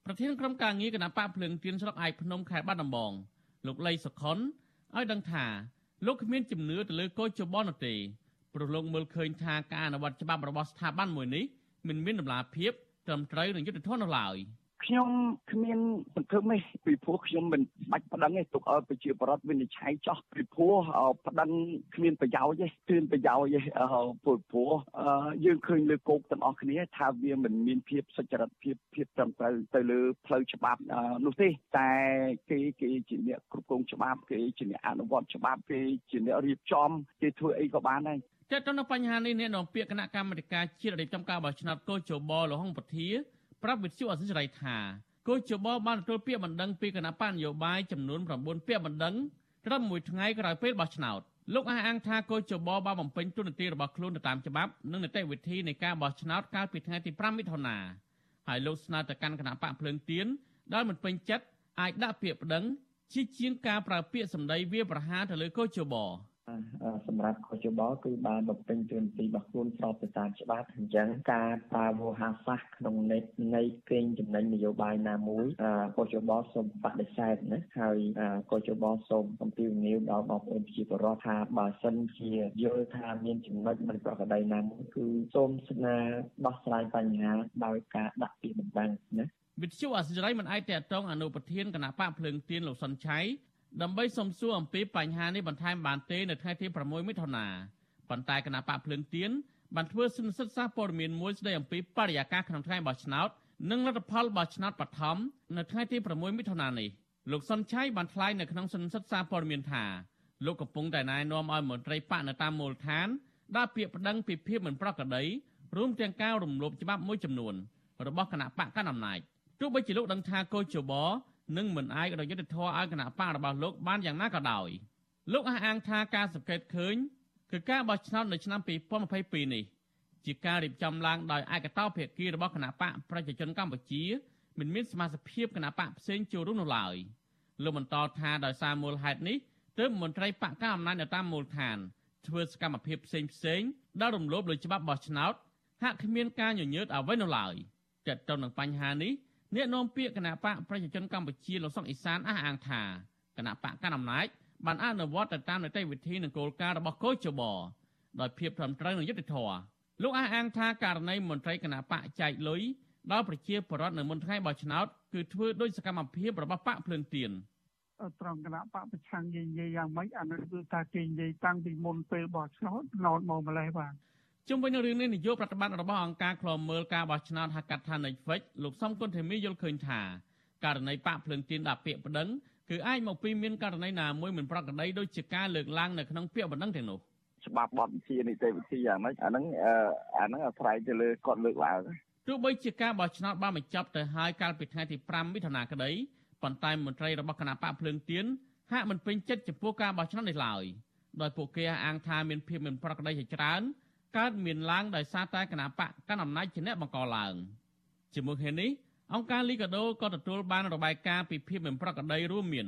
ប្រធានក្រុមការងារគណៈបកភ្លើងទៀនស្រុកឯកភ្នំខេត្តបាត់ដំបងលោកលីសុខុនឲ្យដឹងថាលោកគ្មានជំនឿទៅលើកោជបនោះទេព្រោះលោកមើលឃើញថាការអនុវត្តច្បាប់របស់ស្ថាប័នមួយនេះមិនមានដំណាភាពត្រឹមត្រូវនិងយុត្តិធម៌នោះឡើយ។ ខ្ញុំគ្មានសង្ឃឹមទេពីព្រោះខ្ញុំមិនបាច់ប្តឹងទេទុកឲ្យប្រជាពលរដ្ឋវិនិច្ឆ័យចោះពីព្រោះប្តឹងគ្មានប្រយោជន៍ទេគ្មានប្រយោជន៍ទេព្រោះព្រោះយើងឃើញលើគោកទាំងអស់គ្នាថាវាមិនមានភាពសុចរិតភាពភាពត្រឹមត្រូវទៅលើផ្លូវច្បាប់នោះទេតែគេគេជាអ្នកគ្រប់គ្រងច្បាប់គេជាអ្នកអនុវត្តច្បាប់គេជាអ្នករៀបចំគេធ្វើអីក៏បានដែរតើតើនៅបញ្ហានេះអ្នកនាំពាក្យគណៈកម្មាធិការជាតិរៀបចំការបោះឆ្នោតកោជបលហុងពធា ប្រាប់វិទ្យុអសិរ័យថាគូជបបានទទួលពាក្យបណ្ដឹងពីគណៈបញ្ញយោបាយចំនួន9ពាក្យបណ្ដឹងត្រឹមមួយថ្ងៃក្រោយពេលបោះឆ្នោតលោកអះអាងថាគូជបបានបំពេញទូនាទីរបស់ខ្លួនទៅតាមច្បាប់និងនីតិវិធីនៃការបោះឆ្នោតកាលពីថ្ងៃទី5មិថុនាហើយលោកស្នើទៅកាន់គណៈបកភ្លើងទៀនដែលមិនពេញចិត្តអាចដាក់ពាក្យប្តឹងជាជាងការប្រើពាក្យសម្ដីវាប្រហារទៅលើគូជប សម្រាប់ខុសយោបល់គឺបានបំពេញតួនាទីរបស់ខ្លួនស្របទៅតាមច្បាប់អញ្ចឹងការប្រើវោហារសាស្ត្រក្នុងនៃនៃកេងចំណេញនយោបាយណាមួយខុសយោបល់សូមបដិសេធណាហើយខុសយោបល់សូមអំពាវនាវដល់បងប្អូនប្រជាពលរដ្ឋថាបើសិនជាយល់ថាមានចំណុចមិនប្រក្រតីណាមួយគឺសូមស្នើដោះស្រាយបញ្ហាដោយការដាក់ពាក្យបណ្ដឹងណាវិទ្យុអសិរ័យមិនអាចតតងអនុប្រធានគណៈបកភ្លើងទៀនលោកសុនឆៃ ដើម្បីសំសួរអំពីបញ្ហានេះបន្ថែមបានទេនៅថ្ងៃទី6មិថុនាប៉ុន្តែគណៈបកភ្លើងទៀនបានធ្វើសិនសិទ្ធសាព័ត៌មានមួយស្ដីអំពីបរិយាកាសក្នុងថ្ងៃបោះឆ្នោតនិងលទ្ធផលបោះឆ្នោតបឋមនៅថ្ងៃទី6មិថុនានេះលោកសុនឆៃបានថ្លែងនៅក្នុងសិនសិទ្ធសាព័ត៌មានថាលោកកំពុងតែណែនាំឲ្យមន្ត្រីបកនៅតាមមូលដ្ឋានដាក់ពាក្យប្តឹងពីភាពមិនប្រក្រតីរួមទាំងការរំលោភច្បាប់មួយចំនួនរបស់គណៈបកកណ្ដាលអំណាចទោះបីជាលោកដឹងថាកោជប និងមិនអាចរយុទ្ធធរឲ្យគណៈបករបស់លោកបានយ៉ាងណាក៏ដោយលោកអះអាងថាការសង្កេតឃើញគឺការបោះឆ្នោតនៅឆ្នាំ2022នេះជាការរៀបចំឡើងដោយឯកតោភាគីរបស់គណៈបកប្រជាជនកម្ពុជាមិនមានសមាជិកភាពគណៈបកផ្សេងចូលរួមនោះឡើយលោកបន្តថាដោយសារមូលហេតុនេះទើបមន្ត្រីបកកណ្ដាលអំណាចនៅតាមមូលដ្ឋានធ្វើសកម្មភាពផ្សេងផ្សេងដែលរំលោភលើច្បាប់បោះឆ្នោតហាក់គ្មានការញញើតអ្វីនោះឡើយទាក់ទងនឹងបញ្ហានេះ អ្នកនាំពាក្យគណៈបកប្រជាជនកម្ពុជាលោកសុកអេសានអះអាងថាគណៈបកកណ្ដាលអំណាចបានអនុវត្តទៅតាមនីតិវិធីនិងគោលការណ៍របស់កោជបដោយភាពត្រឹមត្រូវនិងយុត្តិធម៌លោកអះអាងថាករណីមន្ត្រីគណៈបកចែកលុយដល់ប្រជាពលរដ្ឋនៅមុនថ្ងៃបោះឆ្នោតគឺធ្វើដោយសកម្មភាពរបស់បកភ្លើងទៀនត្រង់គណៈបកប្រឆាំងនិយាយយ៉ាងម៉េចអានោះគឺថាគេនិយាយតាំងពីមុនពេលបោះឆ្នោតណោតមកម្លេះបាទ ជុំវិញនឹងរឿងនេះនាយកប្រតិបត្តិរបស់អង្គការឃ្លាំមើលការបោះឆ្នោតហៅកាត់ថា Netflix លោកសំគុណធីមីយល់ឃើញថាករណីបាក់ភ្លើងទៀនដាក់ពាក្យប្តឹងគឺអាចមកពីមានករណីណាមួយមិនប្រក្រតីដូចជាការលើកឡើងនៅក្នុងពាក្យបណ្ដឹងទាំងនោះច្បាប់បទវិធាននីតិវិធីយ៉ាងម៉េចអាហ្នឹងអាហ្នឹងអាស្រ័យទៅលើគាត់លើកឡើងទោះបីជាការបោះឆ្នោតបានបញ្ចប់ទៅហើយកាលពីថ្ងៃទី5មិថុនាក្តីប៉ុន្តែមន្ត្រីរបស់គណៈបកភ្លើងទៀនហាក់មិនពេញចិត្តចំពោះការបោះឆ្នោតនេះឡើយដោយពួកគេអះអាងថាមានភាពមិនប្រក្រតីជាច្រើន កើតមានឡើងដោយសារតែគណៈបកកាន់អំណាចជាអ្នកបង្កឡើងជាមួយគ្នានេះអង្គការលីកាដូក៏ទទួលបានរបាយការណ៍ពីភាពមិនប្រក្រតីរួមមាន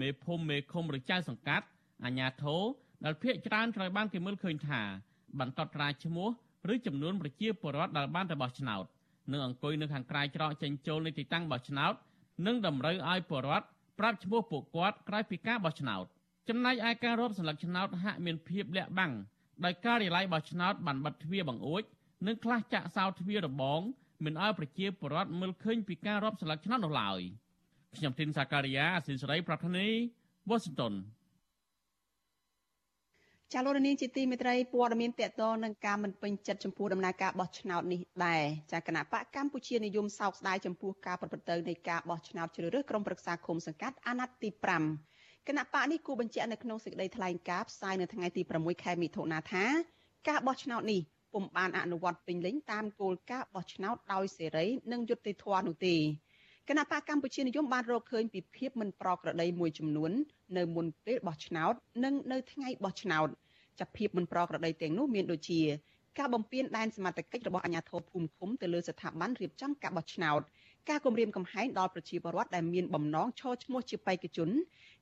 មេភូមិមេឃុំឬចៅសង្កាត់អាជ្ញាធរដែលភ ieck ច្រើនត្រូវបានគេមើលឃើញថាបន្តត្រាឈ្មោះឬចំនួនប្រជាពលរដ្ឋដែលបានទៅបោះឆ្នោតនិងអង្គុយនៅខាងក្រៅច្រកចេញចូលនៃទីតាំងបោះឆ្នោតនិងតម្រូវឲ្យពលរដ្ឋប្រាប់ឈ្មោះពួកគាត់ក្រោយពីការបោះឆ្នោតចំណែកឯការរាប់សន្លឹកឆ្នោតហាក់មានភាពលាក់បាំង ដោយការិយាល័យបោះឆ្នោតបានបិទទ្វារបង្អួចនិងខ្លះចាក់សោទ្វាររបងមិនឲ្យប្រជាពលរដ្ឋមើលឃើញពីការរាប់ស្លឹកឆ្នោតនោះឡើយខ្ញុំទីនសាការីយ៉ាអសិលសេរីប្រធានីវ៉ាស៊ីនតោនចាលោកនាងជាទីមេត្រីព័ត៌មានតកតនឹងការមិនពេញចិត្តចំពោះដំណើរការបោះឆ្នោតនេះដែរចាគណៈបកកម្ពុជានិយមសោកស្ដាយចំពោះការប្រព្រឹត្តទៅនៃការបោះឆ្នោតជ្រើសរើសក្រុមប្រឹក្សាឃុំសង្កាត់អាណត្តិទី5 គណៈបកនេះគូបញ្ជាក់នៅក្នុងសេចក្តីថ្លែងការណ៍ផ្សាយនៅថ្ងៃទី6ខែមិថុនាថាការបោះឆ្នោតនេះពុំបានអនុវត្តពេញលេញតាមគោលការណ៍បោះឆ្នោតដោយសេរីនិងយុត្តិធម៌នោះទេគណៈបកកម្ពុជានិយមបានរកឃើញពីភាពមិនប្រក្រតីមួយចំនួននៅមុនពេលបោះឆ្នោត និងនៅថ្ងៃបោះឆ្នោតចាប់ភាពមិនប្រក្រតីទាំងនោះមានដូចជាការបំពានដែនសមត្ថកិច្ចរបស់អាជ្ញាធរភូមិឃុំទៅលើស្ថាប័នរៀបចំការបោះឆ្នោត ការគម្រាមកំហែងដល់ប្រជាពលរដ្ឋដែលមានបំណងឈរឈ្មោះជាបេក្ខជន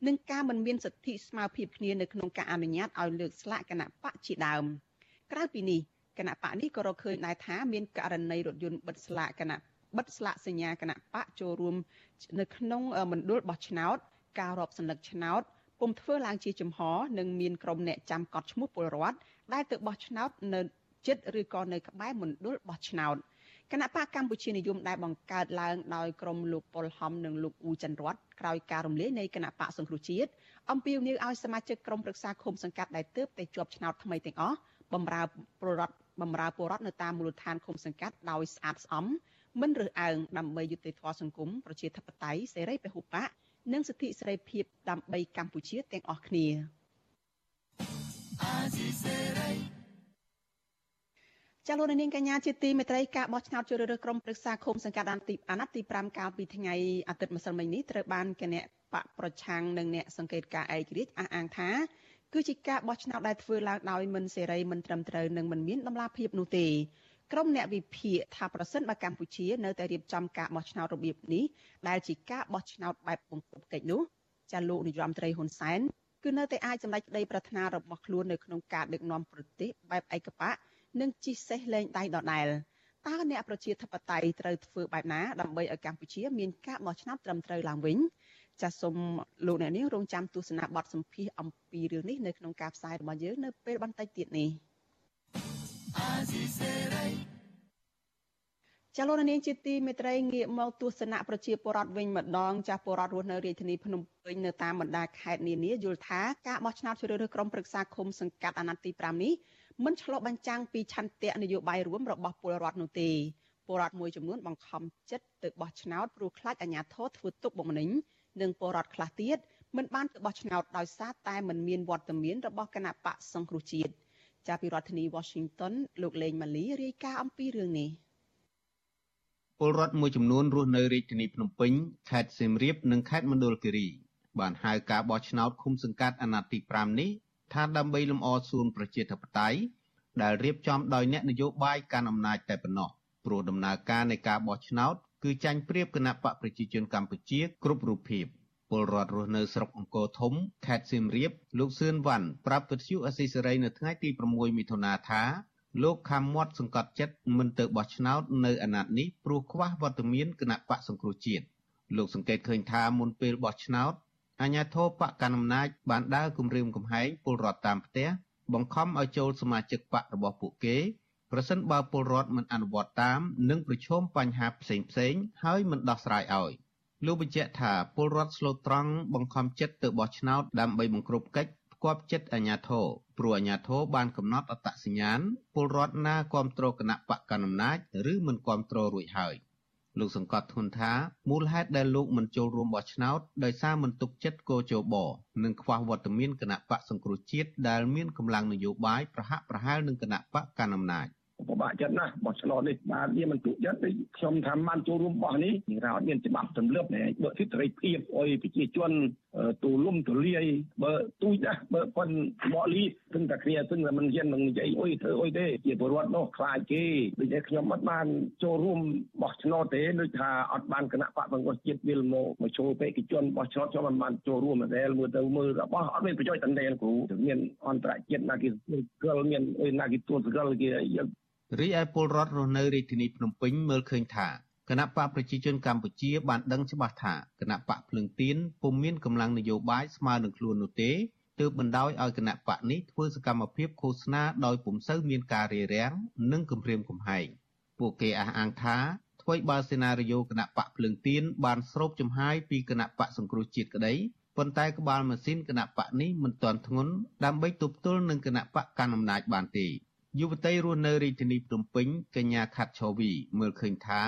និងការមិនមានសិទ្ធិស្មើភាពគ្នានៅក្នុងការអនុញ្ញាតឲ្យលើកស្លាកគណៈបកជាដើមក្រៅពីនេះគគណៈបកនេះក៏រកឃើញដែរថាមានករណីរថយន្តបិទស្លាកគណៈបិទស្លាកសញ្ញាគណៈបកចូលរួមនៅក្នុងមណ្ឌលបោះឆ្នោតការរាប់សន្លឹកឆ្នោតពុំធ្វើឡើងជាចំហនិងមានក្រុមអ្នកចាំកត់ឈ្មោះពលរដ្ឋដែលទៅបោះឆ្នោតនៅចិត្តឬក៏នៅក្បែរមណ្ឌលបោះឆ្នោត គណៈបកកម្ពុជានិយមដែលបង្កើតឡើងដោយក្រុមលោកប៉ុលហំនិងលោកអ៊ូចន្ទរតក្រោយការរំលាយនៃគណៈបកសង្គ្រោះជាតិអំពាវនាវឲ្យសមាជិកក្រុមប្រឹក្សាឃុំសង្កាត់ដែលទើបតែជាប់ឆ្នោតថ្មីទាំងអស់បំរើពលរដ្ឋបំរើពលរដ្ឋនៅតាមមូលដ្ឋានឃុំសង្កាត់ដោយស្អាតស្អំមិនរើសអើងដើម្បីយុត្តិធម៌សង្គមប្រជាធិបតេយ្យសេរីពហុបកនិងសិទ្ធិសេរីភាពដើម្បីកម្ពុជាទាំងអស់គ្នា ចាលោកនាងកញ្ញាជាទីមេត្រីការបោះឆ្នោតជ្រើសរើសក្រុមប្រឹក្សាឃុំសង្កាត់អាណត្តិអាណត្តិទី5កាលពីថ្ងៃអាទិត្យម្សិលមិញនេះត្រូវបានគណៈបកប្រឆាំងនិងអ្នកសង្កេតការឯករាជ្យអះអាងថាគឺជាការបោះឆ្នោតដែលធ្វើឡើងដោយមិនសេរីមិនត្រឹមត្រូវនិងមិនមានតម្លាភាពនោះទេក្រុមអ្នកវិភាគថាប្រសិនបើកម្ពុជានៅតែរៀបចំការបោះឆ្នោតរបៀបនេះដែលជាការបោះឆ្នោតបែបពង្គប់កិច្ចនោះចាលោកនាយរដ្ឋមន្ត្រីហ៊ុនសែនគឺនៅតែអាចសម្រេចក្តីប្រាថ្នារបស់ខ្លួននៅក្នុងការដឹកនាំប្រទេសបែបឯកបក និងជិះសេះលែងដៃដដែលតើអ្នកប្រជាធិបតេយ្យត្រូវធ្វើបែបណាដើម្បីឲ្យកម្ពុជាមានការបោះឆ្នោតត្រឹមត្រូវឡើងវិញចាសសូមលោកអ្នកនាងរងចាំទស្សនាបទសម្ភាសអំពីរឿងនេះនៅក្នុងការផ្សាយរបស់យើងនៅពេលបន្តិចទៀតនេះចលនានាងជាទីមេត្រីងាកមកទស្សនៈប្រជាពលរដ្ឋវិញម្ដងចាស់ពលរដ្ឋរស់នៅរាជធានីភ្នំពេញនៅតាមបណ្ដាខេត្តនានាយល់ថាការបោះឆ្នោតជ្រើសរើសក្រុមប្រឹក្សាឃុំសង្កាត់អាណត្តិទី5នេះ មិនឆ្លុះបញ្ចាំងពីឆន្ទៈនយោបាយរួមរបស់ពលរដ្ឋនោះទេពលរដ្ឋមួយចំនួនបង្ខំចិត្តទៅបោះឆ្នោតព្រោះខ្លាចអាជ្ញាធរធ្វើទុកបុកម្នេញនិងពលរដ្ឋខ្លះទៀតមិនបានទៅបោះឆ្នោតដោយសារតែមិនមានវត្តមានរបស់គណៈបកសង្គ្រោះជាតិចាប់ពីរដ្ឋធានី Washington លោកលេងម៉ាលីរាយការណ៍អំពីរឿងនេះពលរដ្ឋមួយចំនួនរស់នៅរាជធានីភ្នំពេញខេត្តសៀមរាបនិងខេត្តមណ្ឌលគិរីបានហៅការបោះឆ្នោតឃុំសង្កាត់អាណត្តិទី5នេះ ថាដើម្បីលំអសួនប្រជាធិបតេយ្យដែលរៀបចំដោយអ្នកនយោបាយកាន់អំណាចតែប៉ុណ្ណោះព្រោះដំណើរការនៃការបោះឆ្នោតគឺចាញ់ប្រៀបគណៈបកប្រជាជនកម្ពុជាគ្រប់រូបភាពពលរដ្ឋរស់នៅស្រុកអង្គរធំខេត្តសៀមរាបលោកសឿនវ៉ាន់ប្រាប់វិទ្យុអស៊ីសេរីនៅថ្ងៃទី6មិថុនាថាលោកខំមាត់សង្កត់ចិត្តមិនទៅបោះឆ្នោតនៅអាណត្តិនេះព្រោះខ្វះវត្តមានគណៈបកសង្គ្រោះជាតិលោកសង្កេតឃើញថាមុនពេលបោះឆ្នោត អាញាធរបកកណ្ដាលអំណាចបានដើរគម្រាមកំហែងពលរដ្ឋតាមផ្ទះបង្ខំឲ្យចូលសមាជិកបករបស់ពួកគេប្រសិនបើពលរដ្ឋមិនអនុវត្តតាមនឹងប្រឈមបញ្ហាផ្សេងផ្សេងហើយមិនដោះស្រាយឲ្យលោកបញ្ជាក់ថាពលរដ្ឋស្លូតត្រង់បង្ខំចិត្តទៅបោះឆ្នោតដើម្បីបង្ក្រប់កិច្ចផ្គាប់ចិត្តអាញាធរព្រោះអាញាធរបានកំណត់អត្តសញ្ញាណពលរដ្ឋណាគ្រប់គ្រងគណៈបកកណ្ដាលអំណាចឬមិនគ្រប់គ្រងរួចហើយ។ លោកសង្កត់ធ្ងន់ថាមូលហេតុដែលលោកមិនចូលរួមបោះឆ្នោតដោយសារមិនទុកចិត្តកោជបនិងខ្វះវត្តមានគណៈបកសង្គ្រោះជាតិដែលមានកម្លាំងនយោបាយប្រហាក់ប្រហែលនឹងគណៈបកកណ្ដាលអំណាច។ពិ បាកចិត្តណាស់បោះឆ្នោតនេះបាទវាមិនទុកចិត្តទេខ្ញុំថាបានចូលរួមបោះនេះនិយាយថាអត់មានច្បាប់ទម្លាប់ណែបើសិទ្ធិសេរីភាពអុយប្រជាជនទូលំទូលាយបើទូចណាស់បើប៉ុនបកលីទឹងតែគ្នាទឹងតែមិនហ៊ាននឹងនិយាយអុយធ្វើអុយទេជាពលរដ្ឋនោះខ្លាចគេដូចតែខ្ញុំអត់បានចូលរួមបោះឆ្នោតទេដូចថាអត់បានគណៈបកបង្កជាតិវិលមកមកចូលបេក្ខជនបោះឆ្នោតខ្ញុំមិនបានចូលរួមតែមើលទៅមើលរបស់អត់មានប្រយោជន៍តន្តែគ្រូមានអន្តរជាតិណាគេស្គាល់មានអុយណាគេទួស្គាល់គេយើង រីឯពលរដ្ឋរស់នៅរាជធានីភ្នំពេញមើលឃើញថាគណៈបកប្រជាជនកម្ពុជាបានដឹងច្បាស់ថាគណៈបកភ្លឹងទៀនពុំមានកម្លាំងនយោបាយស្មើនឹងខ្លួននោះទេទើបបណ្ដោយឲ្យគណៈបកនេះធ្វើសកម្មភាពឃោសនាដោយពុំសូវមានការរារាំងនិងគំរាមកំហែងពួកគេអះអាងថាអ្វីបើសេណារីយ៉ូគណៈបកភ្លឹងទៀនបានស្រូបចំហាយពីគណៈបកសង្គ្រោះជាតិក្តីប៉ុន្តែក្បាលម៉ាស៊ីនគណៈបកនេះមិនទាន់ធ្ងន់ដើម្បីទប់ទល់នឹងគណៈបកកណ្ដាលអំណាចបានទេ យុវតីរស់នៅរាជធានីភ្នំពេញកញ្ញាខាត់ឆូវីមើលឃើញថា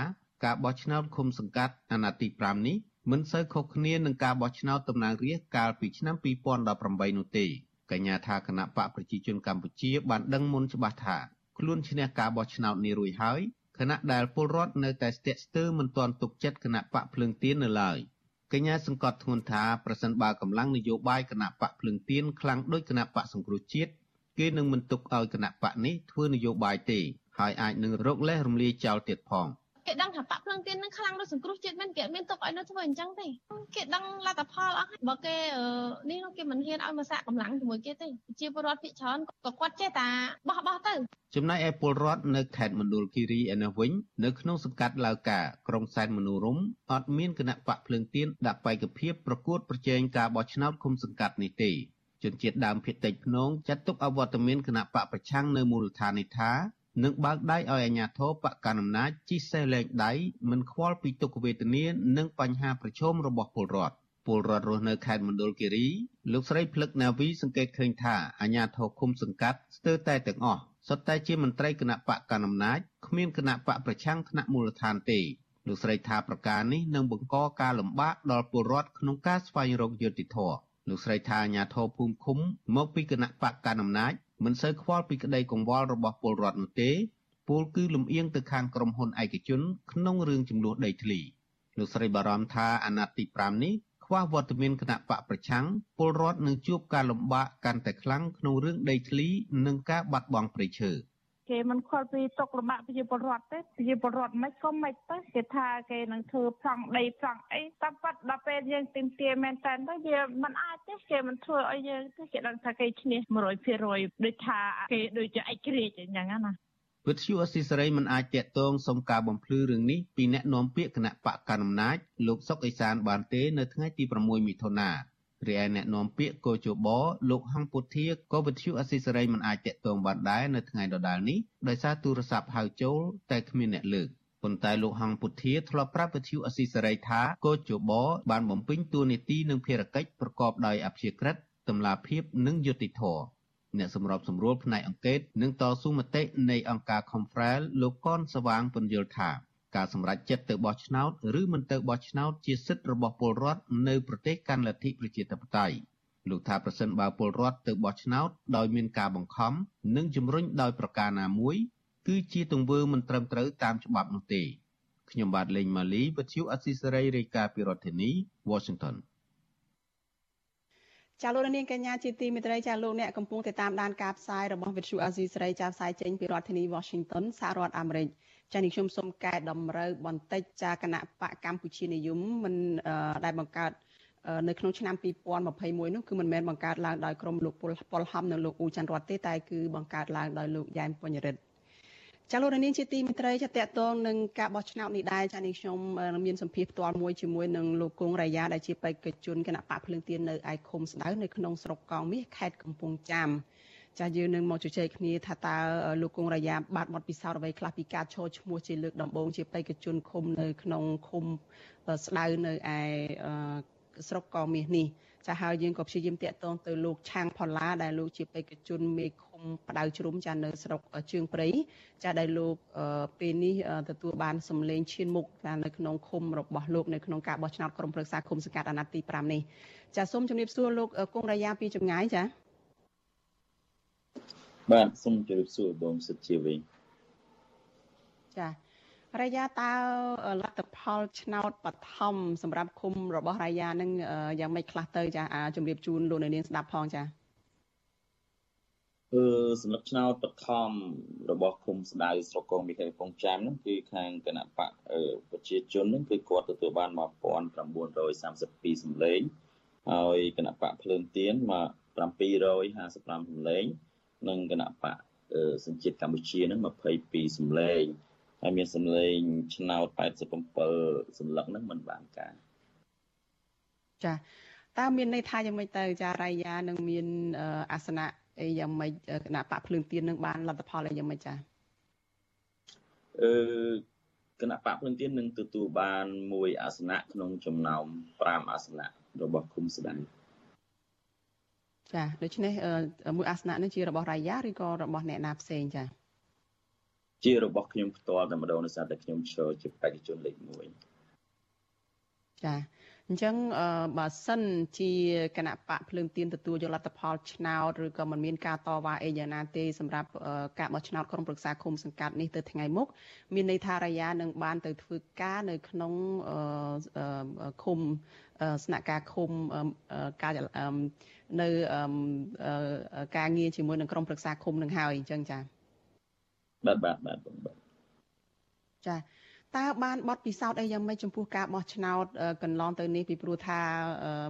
ការបោះឆ្នោតឃុំសង្កាត់អាណត្តិទី5នេះមិនសូវខុសគ្នានឹងការបោះឆ្នោតតំណាងរាស្ត្រកាលពីឆ្នាំ2018នោះទេកញ្ញាថាគណៈបកប្រជាជនកម្ពុជាបានដឹងមុនច្បាស់ថាខ្លួនឈ្នះការបោះឆ្នោតនេះរួចហើយខណៈដែលពលរដ្ឋនៅតែស្ទាក់ស្ទើរមិនទាន់ទុកចិត្តគណៈបកភ្លើងទៀននៅឡើយកញ្ញាសង្កត់ធ្ងន់ថាប្រសិនបើកម្លាំងនយោបាយគណៈបកភ្លើងទៀនខ្លាំងដូចគណៈបកសង្គ្រោះជាតិ គេនឹងមិនទុកឲ្យគណៈបកនេះធ្វើនយោបាយទេហើយអាចនឹងរកលេសរំលាយចោលទៀតផងគេដឹងថាបាក់ភ្លើងទៀននឹងខ្លាំងដូចសង្គ្រោះជាតិមែនគេមានទុកឲ្យនៅធ្វើអញ្ចឹងទេគេដឹងលទ្ធផលអស់បើគេនេះនោះគេមិនហ៊ានឲ្យមកសាកកម្លាំងជាមួយគេទេជាពលរដ្ឋភាគច្រើនក៏គាត់ចេះតែបោះបោះទៅចំណែកឯពលរដ្ឋនៅខេត្តមណ្ឌលគិរីឯនោះវិញនៅក្នុងសង្កាត់ឡាវកាក្រុងសែនមនោរមអត់មានគណៈបកភ្លើងទៀនដាក់បេក្ខភាពប្រកួតប្រជែងការបោះឆ្នោតឃុំសង្កាត់នេះទេ ជនជាតិដើមភាគតិចភ្នងចាត់ទុកអវត្តមានគណៈបកប្រឆាំងនៅមូលដ្ឋាននេះថានឹងបើកដៃឲ្យអាជ្ញាធរបកកណ្ដាលអំណាចជិះសេះលែងដៃមិនខ្វល់ពីទុក្ខវេទនានិងបញ្ហាប្រឈមរបស់ពលរដ្ឋពលរដ្ឋរស់នៅខេត្តមណ្ឌលគិរីលោកស្រីភ្លឹកណាវីសង្កេតឃើញថាអាជ្ញាធរឃុំសង្កាត់ស្ទើរតែទាំងអស់សុទ្ធតែជាមន្ត្រីគណៈបកកណ្ដាលអំណាចគ្មានគណៈបកប្រឆាំងថ្នាក់មូលដ្ឋានទេលោកស្រីថាប្រការនេះនឹងបង្កការលំបាកដល់ពលរដ្ឋក្នុងការស្វែងរកយុត្តិធម៌ លោកស្រីថាអាជ្ញាធរភូមិឃុំមកពីគណៈបកកណ្ដាលអំណាចមិនសូវខ្វល់ពីក្តីកង្វល់របស់ពលរដ្ឋនោះទេពលគឺលំអៀងទៅខាងក្រុមហ៊ុនឯកជន ក្នុងរឿងចំនួនដីធ្លីលោកស្រីបារម្ភថាអាណត្តិទី5នេះខ្វះវត្តមានគណៈបកប្រឆាំងពលរដ្ឋនឹងជួបការលំបាកកាន់តែខ្លាំងក្នុងរឿងដីធ្លី និងការបាត់បង់ព្រៃឈើ គេមិនខ្វល់ពីទុកលំបាកប្រជាពលរដ្ឋទេប្រជាពលរដ្ឋមិនក៏មិនទៅគេថាគេនឹងធ្វើប្រង់ដីប្រង់អីតែប៉ាត់ដល់ពេលយើងទីមទាមែនតើទៅវាមិនអាចទេគេមិនធ្វើឲ្យយើងទេគេដឹងថាគេឈ្នះ100%ដូចថាគេដូចជាឯករាជ្យអញ្ចឹងណាវិទ្យុអស៊ីសេរីមិនអាចតាក់ទងសុំការបំភ្លឺរឿងនេះពីអ្នកនាំពាក្យគណៈបកកណ្ដាលអំណាចលោកសុកអេសានបានទេនៅថ្ងៃទី6មិថុនា រីឯអ្នកនាំពាក្យកោជបលោកហងពុធាក៏វិទ្យុអស៊ីសេរីមិនអាចតាក់ទងបានដែរនៅថ្ងៃដដែលនេះដោយសារទូរស័ព្ទហៅចូលតែគ្មានអ្នកលើកប៉ុន្តែលោកហងពុធាធ្លាប់ប្រាប់វិទ្យុអស៊ីសេរីថាកោជបបានបំពេញតួនាទីនិងភារកិច្ចប្រកបដោយអព្យាក្រឹតតម្លាភាពនិងយុត្តិធម៌អ្នកសម្របសម្រួលផ្នែកអង្កេតនិងតស៊ូមតិនៃអង្គការ Confrel លោកកនសវាងពន្យល់ថា ការសម្រេចចិត្តទៅបោះឆ្នោតឬមិនទៅបោះឆ្នោតជាសិទ្ធិរបស់ពលរដ្ឋនៅប្រទេសកាន់លទ្ធិប្រជាធិបតេយ្យលោកថាប្រសិនបើពលរដ្ឋទៅបោះឆ្នោតដោយមានការបង្ខំនិងជំរុញដោយប្រការណាមួយ គឺជាទង្វើមិនត្រឹមត្រូវតាមច្បាប់នោះទេខ្ញុំបាទលេងម៉ាលីវិទ្យុអស៊ីសេរីរាយការណ៍ពីរដ្ឋធានី Washington ចាលោកនាងកញ្ញាជាទីមេត្រីចាលោកអ្នកកំពុងតែតាមដានការផ្សាយរបស់វិទ្យុអាស៊ីសេរីចាផ្សាយចេញពីរដ្ឋធានី Washington សហរដ្ឋអាមេរិក ចានេះខ្ញុំសូមកែតម្រូវបន្តិចចាគណៈបកកម្ពុជានិយមមិនដែលបង្កើតនៅក្នុងឆ្នាំ2021នោះគឺមិនមែនបង្កើតឡើងដោយក្រុមលោកប៉ុលហំនិងលោកអ៊ូច័ន្ទរតទេតែគឺបង្កើតឡើងដោយលោកយ៉ែមពញ្ញរិទ្ធចាលោកនាងជាទីមេត្រីចាតកតងនឹងការបោះឆ្នោតនេះដែរចានេះខ្ញុំមានសម្ភារផ្ទាល់មួយជាមួយនឹងលោកគង់រាយាដែលជាបេក្ខជនគណៈបកភ្លើងទៀននៅឯឃុំស្ដៅនៅក្នុងស្រុកកងមាសខេត្តកំពង់ចាម ចាយើងនឹងមកជជែកគ្នាថាតើលោកគង់រាយាបានបទពិសោធន៍អ្វីខ្លះពីការឈរឈ្មោះជាលើកដំបូងជាបេក្ខជនឃុំនៅក្នុងឃុំស្ដៅនៅឯស្រុកកងមាសនេះចាហើយយើងក៏ព្យាយាមតាក់ទងទៅលោកឆាងផល្លាដែលលោកជាបេក្ខជនមេឃុំផ្ដៅជ្រុំចានៅស្រុកជើងព្រៃចាដែលលោកពេលនេះទទួលបានសម្លេងឈានមុខចានៅក្នុងឃុំរបស់លោកនៅក្នុងការបោះឆ្នោតក្រុមប្រឹក្សាឃុំសង្កាត់អាណត្តិទី5នេះចាសូមជម្រាបសួរលោកគង់រាយាពីចម្ងាយចា បាទសូមជម្រាបសួរបងសិទ្ធជាវិញចារាយាតើលទ្ធផលឆ្នោតបឋមសម្រាប់ឃុំរបស់រាយានឹងយ៉ាងម៉េចខ្លះទៅចាជំរាបជូនលោកនៅនាងស្ដាប់ផងចាអឺសម្រាប់ឆ្នោតបឋមរបស់ឃុំស្ដៅស្រុកកងមីខេកំពង់ចាមហ្នឹងគឺខាងគណៈបកប្រជាជនហ្នឹងគឺគាត់ទទួលបាន1932សម្លេងហើយគណៈបកភ្លើងទៀនមក755សម្លេង និងគណៈបកសញ្ជាតិកម្ពុជាហ្នឹង22សម្លេងហើយមានសម្លេងឆ្នោត87សន្លឹកហ្នឹងមិនបានការចាតើមានន័យថាយ៉ាងម៉េចទៅចារាយានឹងមានអាសនៈអីយ៉ាងម៉េចគណៈបកភ្លើងទៀននឹងបានលទ្ធផលអីយ៉ាងម៉េចចាអឺគណៈបកភ្លើងទៀននឹងទទួលបានមួយអាសនៈក្នុងចំណោម5អាសនៈរបស់គុំស្ដាយ ចាដូច្នេះមួយអាសនៈនេះជារបស់រាយាឬក៏របស់អ្នកណាផ្សេងចាជារបស់ខ្ញុំផ្ទាល់តែម្ដងដោយសារតែខ្ញុំឈរជាបេក្ខជនលេខ1ចា អញ្ចឹងបើសិនជាគណៈបកភ្លើងទៀនទទួលយកលទ្ធផលឆ្នោតឬក៏មិនមានការតវ៉ាអីយ៉ាងណាទេសម្រាប់ការបោះឆ្នោតក្រុមប្រឹក្សាឃុំសង្កាត់នេះទៅថ្ងៃមុខមានន័យថារាយានឹងបានទៅធ្វើការនៅក្នុងឃុំស្នាក់ការឃុំការនៅការងារជាមួយនឹងក្រុមប្រឹក្សាឃុំនឹងហើយអញ្ចឹងចា៎បាទបាទបាទបាទចា តតើបានបត់ពិសោធន៍អីយ៉ាងម៉េចចំពោះការបោះឆ្នោតកន្លងទៅនេះពីព្រោះថា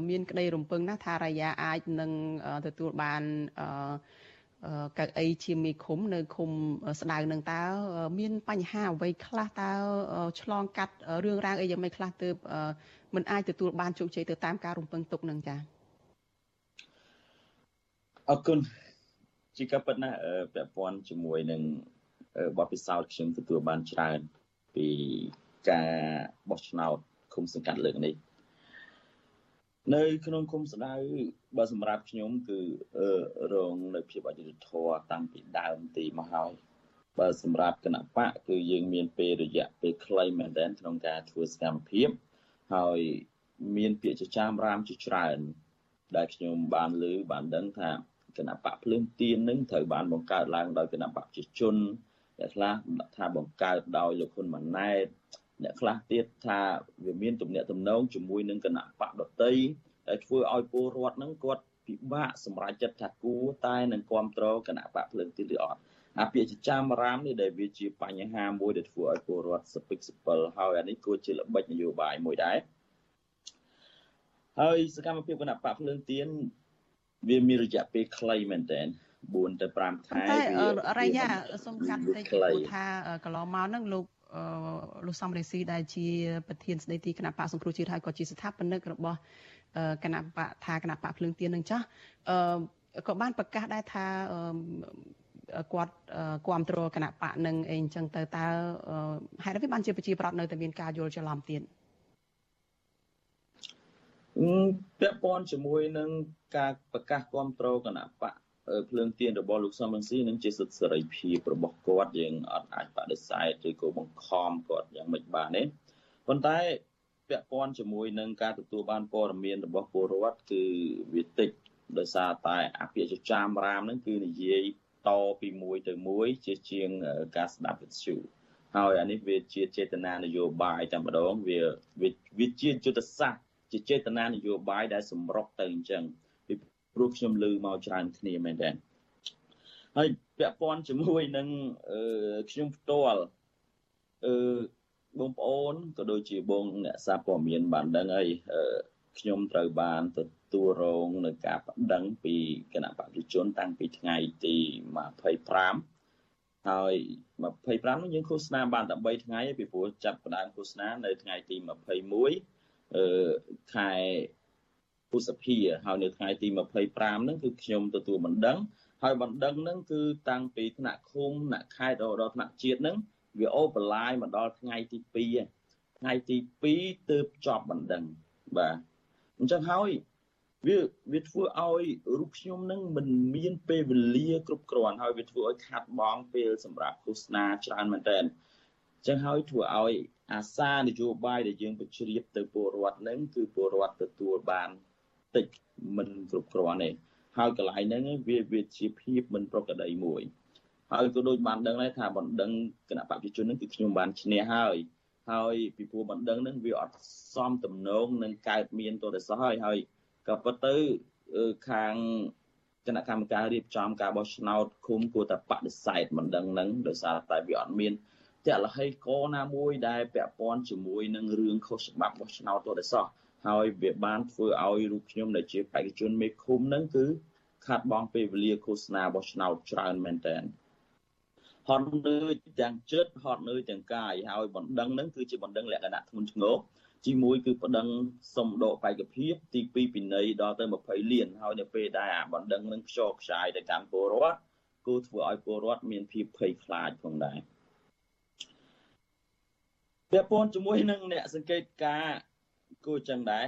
មានក្តីរំពឹងណាថារាយាអាចនឹងទទួលបានកៅអីជាមេឃុំនៅឃុំស្ដៅនឹងតើមានបញ្ហាអ្វីខ្លះតើឆ្លងកាត់រឿងរ៉ាវអីយ៉ាងម៉េចខ្លះទើបមិនអាចទទួលបានជោគជ័យទៅតាមការរំពឹងទុកនឹងចា៎អរគុណជាការពិតណាស់ពាក់ព័ន្ធជាមួយនឹងបទពិសោធន៍ខ្ញុំទទួលបានច្រើន ពីការបោះឆ្នោតឃុំសង្កាត់លើកនេះនៅក្នុងគុំស្ដៅបើសម្រាប់ខ្ញុំគឺរងនៅភាពអយុត្តិធម៌តាំងពីដើមទីមកហើយបើសម្រាប់គណៈបកគឺយើងមានពេលរយៈពេលខ្លីមែនទែនក្នុងការធ្វើសកម្មភាពហើយមានពាក្យចចាមរាមជាច្រើន ដែលខ្ញុំបានលើបានដឹងថាគណៈបកភ្លើងទៀននឹងត្រូវបានបង្កើតឡើងដោយគណៈបកប្រជាជន អ្នកខ្លះថាបង្កើតដោយលោកហ៊ុនម៉ាណែតអ្នកខ្លះទៀតថាវាមានទំនាក់ទំនងជាមួយនឹងគណៈបកដតីដែលធ្វើឲ្យពលរដ្ឋហ្នឹងគាត់ពិបាកសម្រេចចិត្តថាគួរតែនឹងគ្រប់គ្រងគណៈបកភ្លើងទីឬអត់អាពាក្យចចាមរាមនេះដែលវាជាបញ្ហាមួយដែលធ្វើឲ្យពលរដ្ឋសពិកសពិលហើយអានេះគួរជាល្បិចនយោបាយមួយដែរហើយសកម្មភាពគណៈបកភ្លើងទៀនវាមានរយៈពេលខ្លីមែនតើ 4ទៅ5ខែតែរយៈសំខាន់តិចព្រោះថាកន្លងមកហ្នឹងលោកលោកសំរេស៊ីដែលជាប្រធានស្ដីទីគណៈបកសង្គ្រោះជាតិហើយក៏ជាស្ថាបនិករបស់គណៈបកថាគណៈបកភ្លើងទៀននឹងចាស់ក៏បានប្រកាសដែរថាគាត់គ្រប់គ្រងគណៈបកនឹងអីអញ្ចឹងទៅតើហេតុអ្វីបានជាប្រជាប្រដ្ឋនៅតែមានការយល់ច្រឡំទៀតពាក់ព័ន្ធជាមួយនឹងការប្រកាសគ្រប់គ្រងគណៈបក ភ្លើងទៀនរបស់លោកសំរងស៊ីនឹងជាសិទ្ធិសេរីភាពរបស់គាត់យើងអត់អាចបដិសេធឬក៏បង្ខំគាត់យ៉ាងម៉េចបានទេប៉ុន្តែពាក់ព័ន្ធជាមួយនឹងការទទួលបានព័ត៌មានរបស់ពលរដ្ឋគឺវាតិចដោយសារតែអភិជាចាមរាមហ្នឹងគឺនិយាយតពីមួយទៅមួយជាជាងការស្ដាប់វិទ្យុហើយអានេះវាជាចេតនានយោបាយតែម្ដងវាវាជាយុទ្ធសាស្ត្រជាចេតនានយោបាយដែលសម្រុកទៅអញ្ចឹង ពីព្រោះខ្ញុំលើមកច្រើនគ្នាមែនតើហើយពាក់ព័ន្ធជាមួយនឹងខ្ញុំផ្ទាល់អឺបងប្អូនក៏ដូចជាបងអ្នកសារព័ត៌មានបានដឹងហើយខ្ញុំត្រូវបានទទួលរងនៅការប្តឹងពីគណៈបព្វជិជនតាំងពីថ្ងៃទី25ហើយ25នោះយើងឃោសនាបានតែ3ថ្ងៃពីព្រោះចាប់ផ្ដើមឃោសនានៅថ្ងៃទី21អឺខែ ពុសភាហើយនៅថ្ងៃទី25ហ្នឹងគឺខ្ញុំទទួលបណ្ដឹងហើយបណ្ដឹងហ្នឹងគឺតាំងពីថ្នាក់ឃុំថ្នាក់ខេត្តរហូតដល់ថ្នាក់ជាតិហ្នឹងវាអូបឡាយមកដល់ថ្ងៃទី2ថ្ងៃទី2ទើបចប់បណ្ដឹងបាទអញ្ចឹងហើយវាវាធ្វើឲ្យរូបខ្ញុំនឹងមិនមានពេលវេលាគ្រប់គ្រាន់ហើយវាធ្វើឲ្យខាត់បងពេលសម្រាប់ឃោសនាច្រើនមែនតើអញ្ចឹងហើយធ្វើឲ្យអាសានយោបាយដែលយើងបញ្ជ្រាបទៅពលរដ្ឋនឹងគឺពលរដ្ឋទទួលបាន តិចមិនគ្រប់គ្រាន់ទេហើយកន្លែងហ្នឹងវាវាជាភាពមិនប្រក្រតីមួយហើយក៏ដូចបានដឹងដែរថាបណ្ដឹងគណៈបព្វជិជននឹងគឺខ្ញុំបានឈ្នះហើយហើយពីព្រោះបណ្ដឹងនឹងវាអត់សមទំនងនឹងកើតមានទោះតែសោះហើយហើយក៏ប៉ុន្តែខាងគណៈកម្មការរៀបចំការបោះឆ្នោតឃុំគួរតែបដិសេធមិនដឹងនឹងដោយសារតែវាអត់មានតលហេកណាមួយដែលពាក់ព័ន្ធជាមួយនឹងរឿងខុសច្បាប់បោះឆ្នោតទោះតែសោះ ហើយវាបានធ្វើឲ្យរូបខ្ញុំដែលជាបេក្ខជនមេឃុំនឹងគឺខាត់បងពេលវេលាឃោសនាបោះឆ្នោតច្រើនមែនតើហត់នឿយទាំងចិត្តហត់នឿយទាំងកាយហើយបណ្ដឹងហ្នឹងគឺជាបណ្ដឹងលក្ខណៈធ្ងន់ធ្ងរទី1គឺបណ្ដឹងសំដកបេក្ខភាពទី2ពិន័យដល់ទៅ20លានហើយនៅពេលដែលអាបណ្ដឹងនឹងខ្ចោខ្ចាយទៅកាន់ពលរដ្ឋគូធ្វើឲ្យពលរដ្ឋមានភាពភ័យខ្លាចផងដែរពាក់ព័ន្ធជាមួយនឹងអ្នកសង្កេតការ គួរចឹងដែរ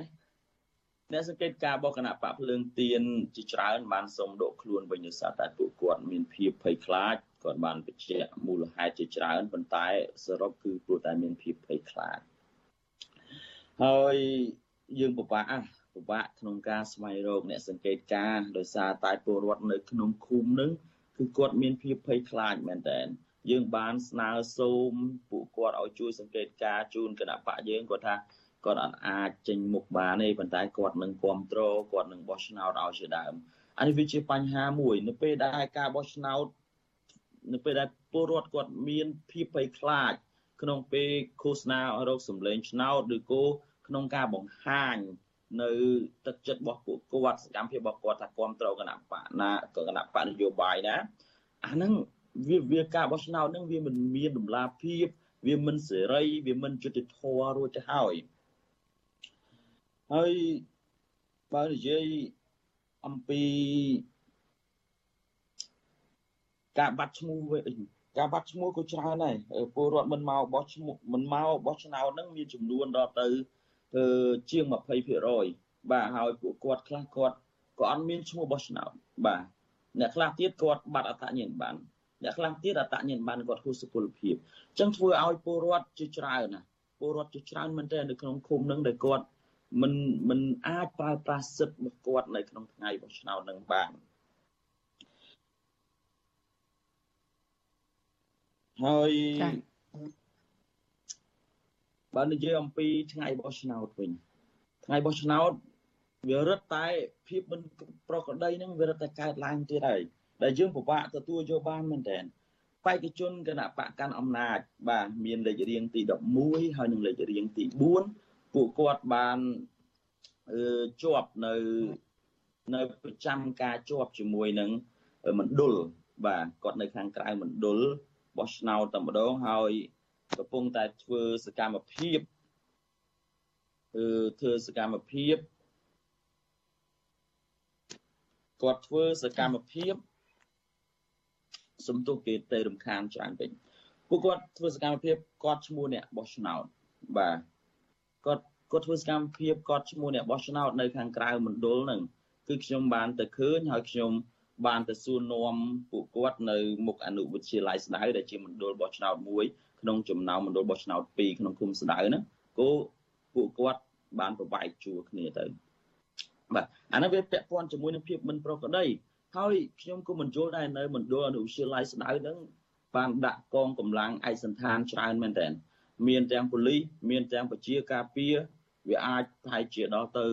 អ្នកសង្កេតការរបស់គណៈបកភ្លើងទៀនជាច្រើនបានសុំដកខ្លួនវិញដោយសារតែពួកគាត់មានភាពភ័យខ្លាចគាត់បានបញ្ជាក់មូលហេតុជាច្រើនប៉ុន្តែសរុបគឺព្រោះតែមានភាពភ័យខ្លាចហើយយើងពិបាកពិបាកក្នុងការស្វែងរកអ្នកសង្កេតការដោយសារតែពលរដ្ឋនៅក្នុងឃុំនឹងគឺគាត់មានភាពភ័យខ្លាចមែនតើយើងបានស្នើសូមពួកគាត់ឲ្យជួយសង្កេតការជូនគណៈបកយើងគាត់ថា គាត់អត់អាចចេញមុខបានទេប៉ុន្តែគាត់នឹងគ្រប់គ្រងគាត់នឹងបោះឆ្នោតឲ្យជាដើមអានេះវាជាបញ្ហាមួយ នៅពេលដែលការបោះឆ្នោតនៅពេលដែលពលរដ្ឋគាត់មានភាពភ័យខ្លាច ក្នុងពេលឃោសនារោគសម្លេងឆ្នោតឬក៏ក្នុងការបង្ហាញនៅទឹកចិត្តរបស់ពួកគាត់សកម្មភាពរបស់គាត់ថាគ្រប់គ្រងគណៈបកណាគណៈបកនយោបាយណាអាហ្នឹងវាវាការបោះឆ្នោតហ្នឹងវាមិនមានតម្លាភាពវាមិនសេរី វាមិនយុត្តិធម៌រួចទៅហើយ ហើយបើនិយាយអំពីការបាត់ឈ្មោះការបាត់ឈ្មោះក៏ច្រើនដែរពលរដ្ឋមិនមកបោះឈ្មោះមិនមកបោះឆ្នោតហ្នឹងមានចំនួនដល់ទៅជាង20%បាទហើយពួកគាត់ខ្លះគាត់ក៏អត់មានឈ្មោះបោះឆ្នោតបាទអ្នកខ្លះទៀតគាត់បាត់អត្តញ្ញាណប័ណ្ណអ្នកខ្លះទៀតអត្តញ្ញាណប័ណ្ណគាត់ហួសសុពលភាពអញ្ចឹងធ្វើឲ្យពលរដ្ឋជាច្រើនណាពលរដ្ឋជាច្រើនមែនតើនៅក្នុងឃុំនឹងដែលគាត់ មិនមិនអាចប្រើប្រាស់សិទ្ធិរបស់គាត់នៅក្នុងថ្ងៃបោះឆ្នោតនឹងបានហើយបើនិយាយអំពីថ្ងៃបោះឆ្នោតវិញថ្ងៃបោះឆ្នោតវារឹតតែភាពមិនប្រក្រតីហ្នឹងវារឹតតែកើតឡើងទៀតហើយដែលយើងពិបាកទទួលយកបានមែនតើបេក្ខជនគណៈបកកាន់អំណាចបាទមានលេខរៀងទី11ហើយនិងលេខរៀងទី4 ពួកគាត់បានអឺជាប់នៅនៅប្រចាំការជាប់ជាមួយនឹងមណ្ឌលបាទគាត់នៅខាងក្រៅមណ្ឌលបោះឆ្នោតតែម្ដងហើយកំពុងតែធ្វើសកម្មភាពគឺធ្វើសកម្មភាពគាត់ធ្វើសកម្មភាពសំទុះគេទៅរំខានច្រើនពេកពួកគាត់ធ្វើសកម្មភាពគាត់ឈ្មោះអ្នកបោះឆ្នោតបាទ គាត់គាត់ធ្វើសកម្មភាពគាត់ឈ្មោះអ្នកបោះឆ្នោតនៅខាងក្រៅមណ្ឌលហ្នឹងគឺខ្ញុំបានទៅឃើញហើយខ្ញុំបានទៅសួរនាំពួកគាត់នៅមុខអនុវិទ្យាល័យស្ដៅដែលជាមណ្ឌលបោះឆ្នោតមួយក្នុងចំណោមមណ្ឌលបោះឆ្នោត2ក្នុងឃុំស្ដៅហ្នឹងគោពួកគាត់បានប្រវាយជួរគ្នាទៅបាទអានោះវាពាក់ព័ន្ធជាមួយនឹងភាពមិនប្រក្រតីហើយខ្ញុំក៏មិនយល់ដែរនៅមណ្ឌលអនុវិទ្យាល័យស្ដៅហ្នឹងបានដាក់កងកម្លាំងឯកសន្តានច្រើនមែនតើ មានទាំងប៉ូលីសមានទាំងប្រជាការពារវាអាចប្រហែលជាដល់ទៅ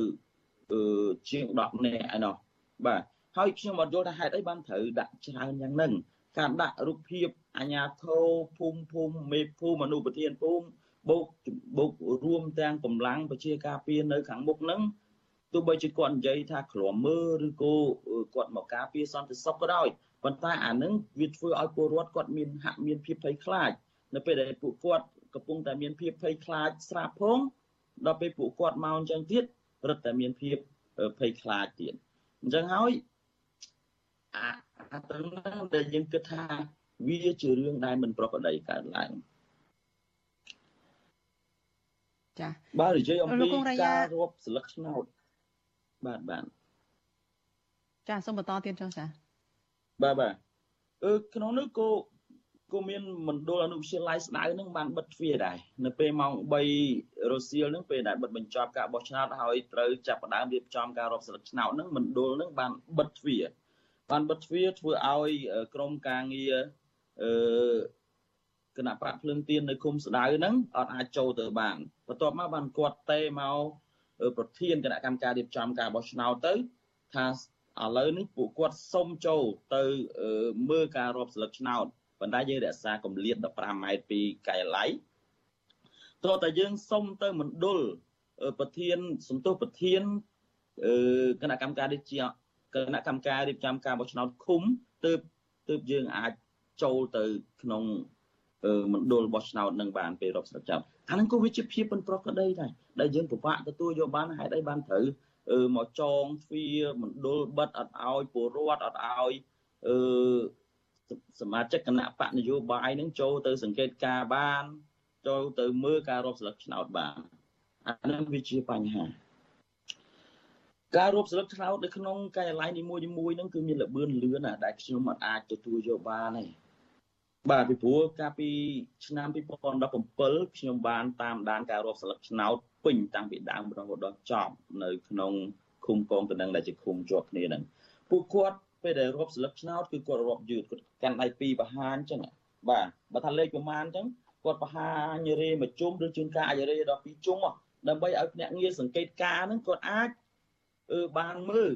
ជាង10នាក់ឯណោះបាទហើយខ្ញុំអត់យល់ថាហេតុអីបានត្រូវដាក់ច្រើនយ៉ាងហ្នឹងការដាក់រូបភាពអាញាធោភូមិភូមិមេភូមិអនុប្រធានភូមិបូកបូករួមទាំងកម្លាំងប្រជាការពារនៅខាងមុខហ្នឹងទោះបីជាគាត់និយាយថាក្លំមើឬក៏គាត់មកការពារសន្តិសុខក៏ដោយប៉ុន្តែអានឹងវាធ្វើឲ្យពលរដ្ឋគាត់មានហាក់មានភាពភ័យខ្លាចនៅពេលដែលពួកគាត់ កំពុងតែមានភាពភ័យខ្លាចស្រាប់ផងដល់ពេលពួកគាត់មកអញ្ចឹងទៀតរឹតតែមានភាពភ័យខ្លាចទៀតអញ្ចឹងហើយអាទាំងហ្នឹងដែលយើងគិតថាវាជារឿងដែលមិនប្រក្រតីកើតឡើងចាបើនិយាយអំពីការរាប់ស្លឹកឆ្នោតបាទបាទចាសូមបន្តទៀតចុះចាបាទបាទអឺក្នុងនោះក៏ ក៏មានមណ្ឌលអនុវិទ្យាល័យស្ដៅនឹងបានបិទទ្វារដែរនៅពេលម៉ោង3រសៀលនឹងពេលដែលបិទបញ្ចប់ការបោះឆ្នោតហើយត្រូវចាប់ផ្ដើមរៀបចំការរាប់ស្លឹកឆ្នោតនឹងមណ្ឌលនឹងបានបិទទ្វារបានបិទទ្វារធ្វើឲ្យក្រមការងារអឺគណៈបកភ្លើងទៀននៅគុំស្ដៅហ្នឹងអត់អាចចូលទៅបានបន្ទាប់មកបានគាត់តេមកប្រធានគណៈកម្មការរៀបចំការបោះឆ្នោតទៅថាឥឡូវនេះពួកគាត់សុំចូលទៅមើលការរាប់ស្លឹកឆ្នោត ប៉ុន្តែយើងរក្សាកម្រិត15ម៉ែត្រពីកាយឡៃតោះតែយើងសុំទៅមណ្ឌលប្រធានសំទោសប្រធានគណៈកម្មការរាជាគណៈកម្មការរៀបចំការបោះឆ្នោតឃុំទើបទើបយើងអាចចូលទៅក្នុងមណ្ឌលបោះឆ្នោតនឹងបានពេលរាប់ស្លឹកចាប់អានឹងក៏វាជាភាពមិនប្រក្រតីដែរដែលយើងពិបាកទទួលយកបានហេតុអីបានត្រូវមកចងទ្វារមណ្ឌលបិទអត់ឲ្យពលរដ្ឋអត់ឲ្យអឺ សមាជិកគណៈបកនយោបាយនឹងចូលទៅសង្កេតការបាន ចូលទៅមើលការរាប់ស្លឹកឆ្នោតបានអានឹងវាជាបញ្ហាការរួមស្លឹកឆ្នោតនៅក្នុងការិយាល័យនីមួយៗហ្នឹងគឺមានលបឿនលឿនណាដែលខ្ញុំអាចទទួលយកបានទេបាទពីព្រោះកាលពីឆ្នាំ2017ខ្ញុំបានតាមដានការរាប់ស្លឹកឆ្នោតពេញតាំងពីដើមរហូតដល់ចប់នៅក្នុងឃុំកងតំណែងដែលជាឃុំជាប់គ្នាហ្នឹងពួកគាត់ ពេលដែលរាប់ស្លឹកឆ្នោតគឺគាត់រាប់យឺតគាត់កាន់ដៃពីរបហាអញ្ចឹងបាទបើថាលេខប្រមាណអញ្ចឹងគាត់បហាញរេមួយជុំឬជួនកាលអាចរេដល់ពីរជុំដើម្បីឲ្យអ្នកងារសង្កេតការហ្នឹងគាត់អាចអឺបានមើល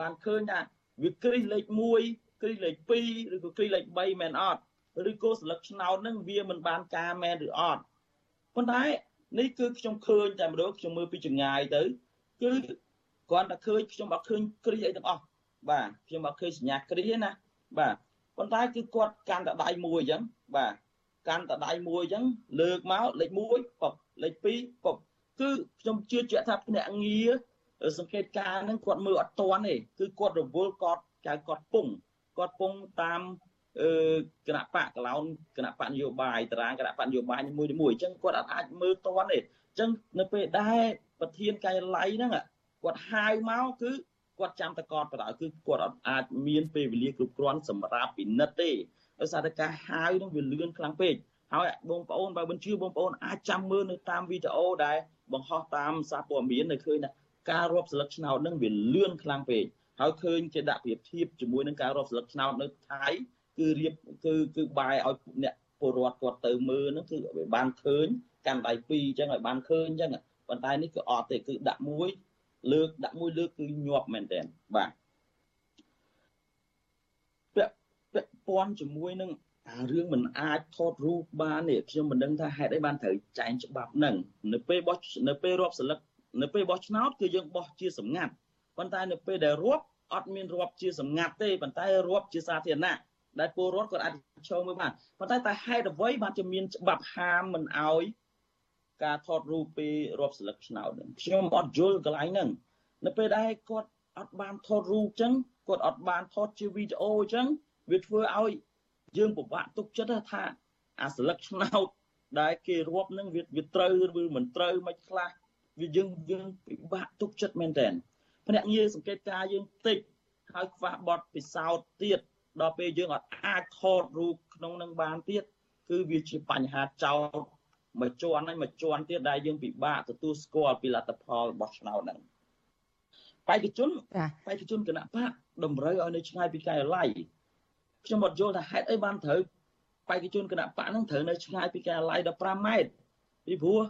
បានឃើញថាវាគ្រីសលេខ1គ្រីសលេខ2ឬក៏គ្រីសលេខ3មែនអត់ឬក៏ស្លឹកឆ្នោតហ្នឹងវាមិនបានការមែនឬអត់ប៉ុន្តែនេះគឺខ្ញុំឃើញតែម្ដងខ្ញុំមើលពីចម្ងាយទៅគឺគ្រាន់តែឃើញខ្ញុំអត់ឃើញគ្រីអីទាំងអស់ បាទខ្ញុំអត់ឃើញសញ្ញាគ្រីទេណាបាទប៉ុន្តែគឺគាត់កាន់តែដៃមួយអញ្ចឹងបាទកាន់តែដៃមួយអញ្ចឹងលើកមកលេខ1ពពលេខ2ពពគឺខ្ញុំជឿជាក់ថាភ្នាក់ងារសង្កេតការណ៍ហ្នឹងគាត់មើលអត់ទាន់ទេគឺគាត់រវល់គាត់ចៅគាត់ពងគាត់ពងតាមអឺគណៈបកកឡោនគណៈបកនយោបាយតារាងគណៈបកនយោបាយមួយមួយអញ្ចឹងគាត់អាចមើលទាន់ទេអញ្ចឹងនៅពេលដែលប្រធានកាយឡៃហ្នឹងគាត់ហៅមកគឺ គាត់ចាំតកតបដៅគឺគាត់អាចមានពេលវេលាគ្រប់គ្រាន់សម្រាប់ពិនិត្យទេដោយសារតែការហៅនឹងវាលឿនខ្លាំងពេកហើយបងប្អូនបើមិនជឿបងប្អូនអាចចាំមើលនៅតាមវីដេអូដែលបង្ហោះតាមសារព័ត៌មាននៅឃើញថាការរាប់ស្លឹកឆ្នោតនឹងវាលឿនខ្លាំងពេកហើយឃើញគេដាក់ប្រៀបធៀបជាមួយនឹងការរាប់ស្លឹកឆ្នោតនៅថៃគឺរៀបគឺគឺបាយឲ្យអ្នកពលរដ្ឋគាត់ទៅមើលហ្នឹងគឺវាបានឃើញកាន់ដៃពីរអញ្ចឹងឲ្យបានឃើញអញ្ចឹងប៉ុន្តែនេះគឺអត់ទេគឺដាក់មួយ លើកដាក់មួយលើកគឺញាប់មែនតើបាទពាក់ពាក់ព័ន្ធជាមួយនឹងអារឿងមិនអាចថតរូបបាននេះខ្ញុំមិនដឹងថាហេតុអីបានត្រូវចែងច្បាប់ហ្នឹងនៅពេលបោះនៅពេលរាប់ស្លឹកនៅពេលបោះឆ្នោតគឺយើងបោះជាសម្ងាត់ប៉ុន្តែនៅពេលដែលរាប់អត់មានរាប់ជាសម្ងាត់ទេប៉ុន្តែរាប់ជាសាធារណៈដែលពលរដ្ឋគាត់អាចចូលមើលបានប៉ុន្តែតែហេតុអ្វីបានជាមានច្បាប់ហាមមិនអោយ ការថតរូបពេលរាប់ស្លឹកឆ្នោតហ្នឹងខ្ញុំអត់យល់កន្លែងហ្នឹងនៅពេលដែលគាត់អត់បានថតរូបអញ្ចឹងគាត់អត់បានថតជាវីដេអូអញ្ចឹងវាធ្វើឲ្យយើងពិបាកទុកចិត្តថាអាស្លឹកឆ្នោតដែលគេរាប់នឹងវាវាត្រូវឬមិនត្រូវមិនខ្លះវាយើងយើងពិបាកទុកចិត្តមែនតើភ្នាក់ងារសង្កេតការយើងតិចហើយខ្វះបទពិសោធន៍ទៀតដល់ពេលយើងអត់អាចថតរូបក្នុងនឹងបានទៀតគឺវាជាបញ្ហាចោត មួយជាន់ហើយមួយជាន់ទៀតដែលយើងពិបាកទទួលស្គាល់ពីលទ្ធផលរបស់ឆ្នោតហ្នឹងបេក្ខជនបេក្ខជនគណៈបកតម្រូវឲ្យនៅឆ្ងាយពីការិយាល័យខ្ញុំអត់យល់ថាហេតុអីបានត្រូវបេក្ខជនគណៈបកហ្នឹងត្រូវនៅឆ្ងាយពីការិយាល័យ15ម៉ែត្រពីព្រោះ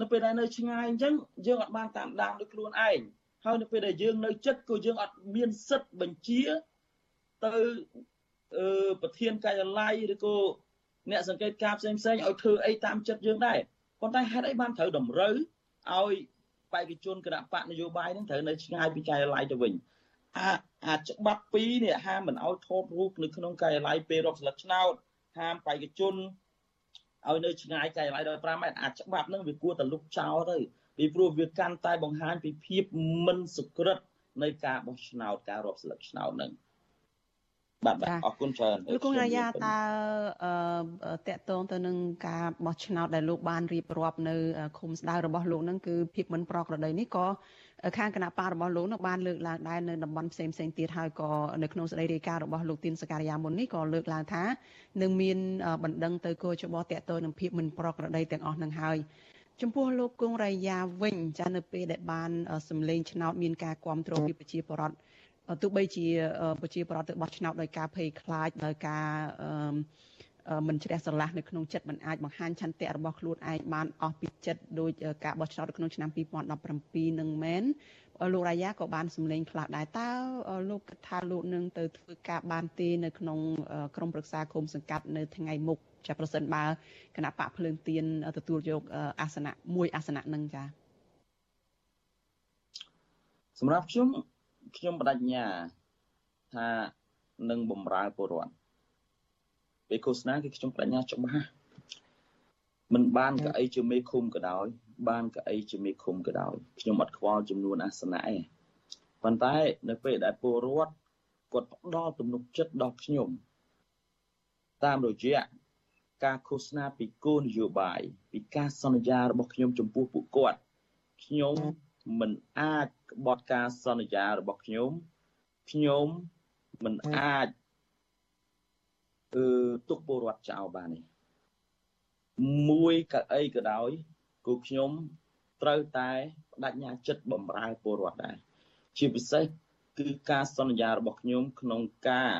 នៅពេលដែលនៅឆ្ងាយអញ្ចឹងយើងអត់បានតាមដានដោយខ្លួនឯងហើយនៅពេលដែលយើងនៅចិត្តក៏យើងអត់មានសិទ្ធិបញ្ជាទៅអឺប្រធានការិយាល័យឬក៏ អ្នកសង្កេតការផ្សេងផ្សេងឲ្យធ្វើអីតាមចិត្តយើងដែរប៉ុន្តែហេតុអីបានត្រូវតម្រូវឲ្យបេក្ខជនគណៈបកនយោបាយនឹងត្រូវនៅឆ្ងាយពីការិយាល័យទៅវិញអាអាច្បាប់ពីរនេះហាមមិនឲ្យថតរូបនៅក្នុងការិយាល័យពេលរាប់ស្លឹកឆ្នោតហាមបេក្ខជនឲ្យនៅឆ្ងាយការិយាល័យដល់5ម៉ែត្រអាច្បាប់ហ្នឹងវាគួរតែលុបចោលទៅពីព្រោះវាកាន់តែបង្ហាញពីភាពមិនសុក្រិតនៃការបោះឆ្នោតការរាប់ស្លឹកឆ្នោតហ្នឹង បាទបាទអរគុណច្រើនលោកគង់រាយាតើតកតងទៅនឹងការបោះឆ្នោតដែលលោកបានរៀបរាប់នៅឃុំស្ដៅរបស់លោកហ្នឹងគឺភាពមិនប្រក្រតីនេះក៏ខាងគណៈបករបស់លោកនឹងបានលើកឡើងដែរនៅតំបន់ផ្សេងផ្សេងទៀតហើយក៏នៅក្នុងសេចក្តីរាយការណ៍របស់លោកទីនសការីយ៉ាមុននេះក៏លើកឡើងថានឹងមានបណ្ដឹងទៅគោចបតកតនឹងភាពមិនប្រក្រតីទាំងអស់នឹងហើយចំពោះលោកគង់រាយាវិញចានៅពេលដែលបានសម្លេងឆ្នោតមានការគ្រប់គ្រងពីប្រជាពលរដ្ឋ ទោះបីជាប្រជាពលរដ្ឋទៅបោះឆ្នោតដោយការភ័យខ្លាចដោយការមិនជ្រះស្រឡះនៅក្នុងចិត្តមិនអាចបង្ហាញឆន្ទៈរបស់ខ្លួនឯងបានអស់ពីចិត្តដោយការបោះឆ្នោតក្នុងឆ្នាំ2017នឹងមែនលោករាយាក៏បានសម្លេងខ្លះដែរតើលោកគិតថាលោកនឹងទៅធ្វើការបានទេនៅក្នុងក្រមប្រឹក្សាគុំសង្កាត់នៅថ្ងៃមុខចាប្រសិនបើគណៈបកភ្លើងទៀនទទួលយកអាសនៈមួយអាសនៈនឹងចាសម្រាប់ខ្ញុំ ខ្ញុំបដិញ្ញាថានឹងបំរើពលរដ្ឋពេលឃោសនាគឺខ្ញុំបដិញ្ញាច្បាស់មិនបានកៅអីជាមេឃុំក៏ដោយ បានកៅអីជាមេឃុំក៏ដោយខ្ញុំអត់ខ្វល់ចំនួនអាសនៈទេប៉ុន្តែនៅពេលដែលពលរដ្ឋគាត់ផ្ដល់ទំនុកចិត្តដល់ខ្ញុំ តាមរយៈការឃោសនាពីគោលនយោបាយពីការសន្យារបស់ខ្ញុំចំពោះពួកគាត់ខ្ញុំមិនអាច ក្បត់ការសន្យារបស់ខ្ញុំខ្ញុំមិនអាចគឺទុកពលរដ្ឋចោលបាននេះមួយកៅអីក៏ដោយគូខ្ញុំត្រូវតែបដិញ្ញាចិត្តបំរើពលរដ្ឋដែរជាពិសេសគឺការសន្យារបស់ខ្ញុំក្នុងការ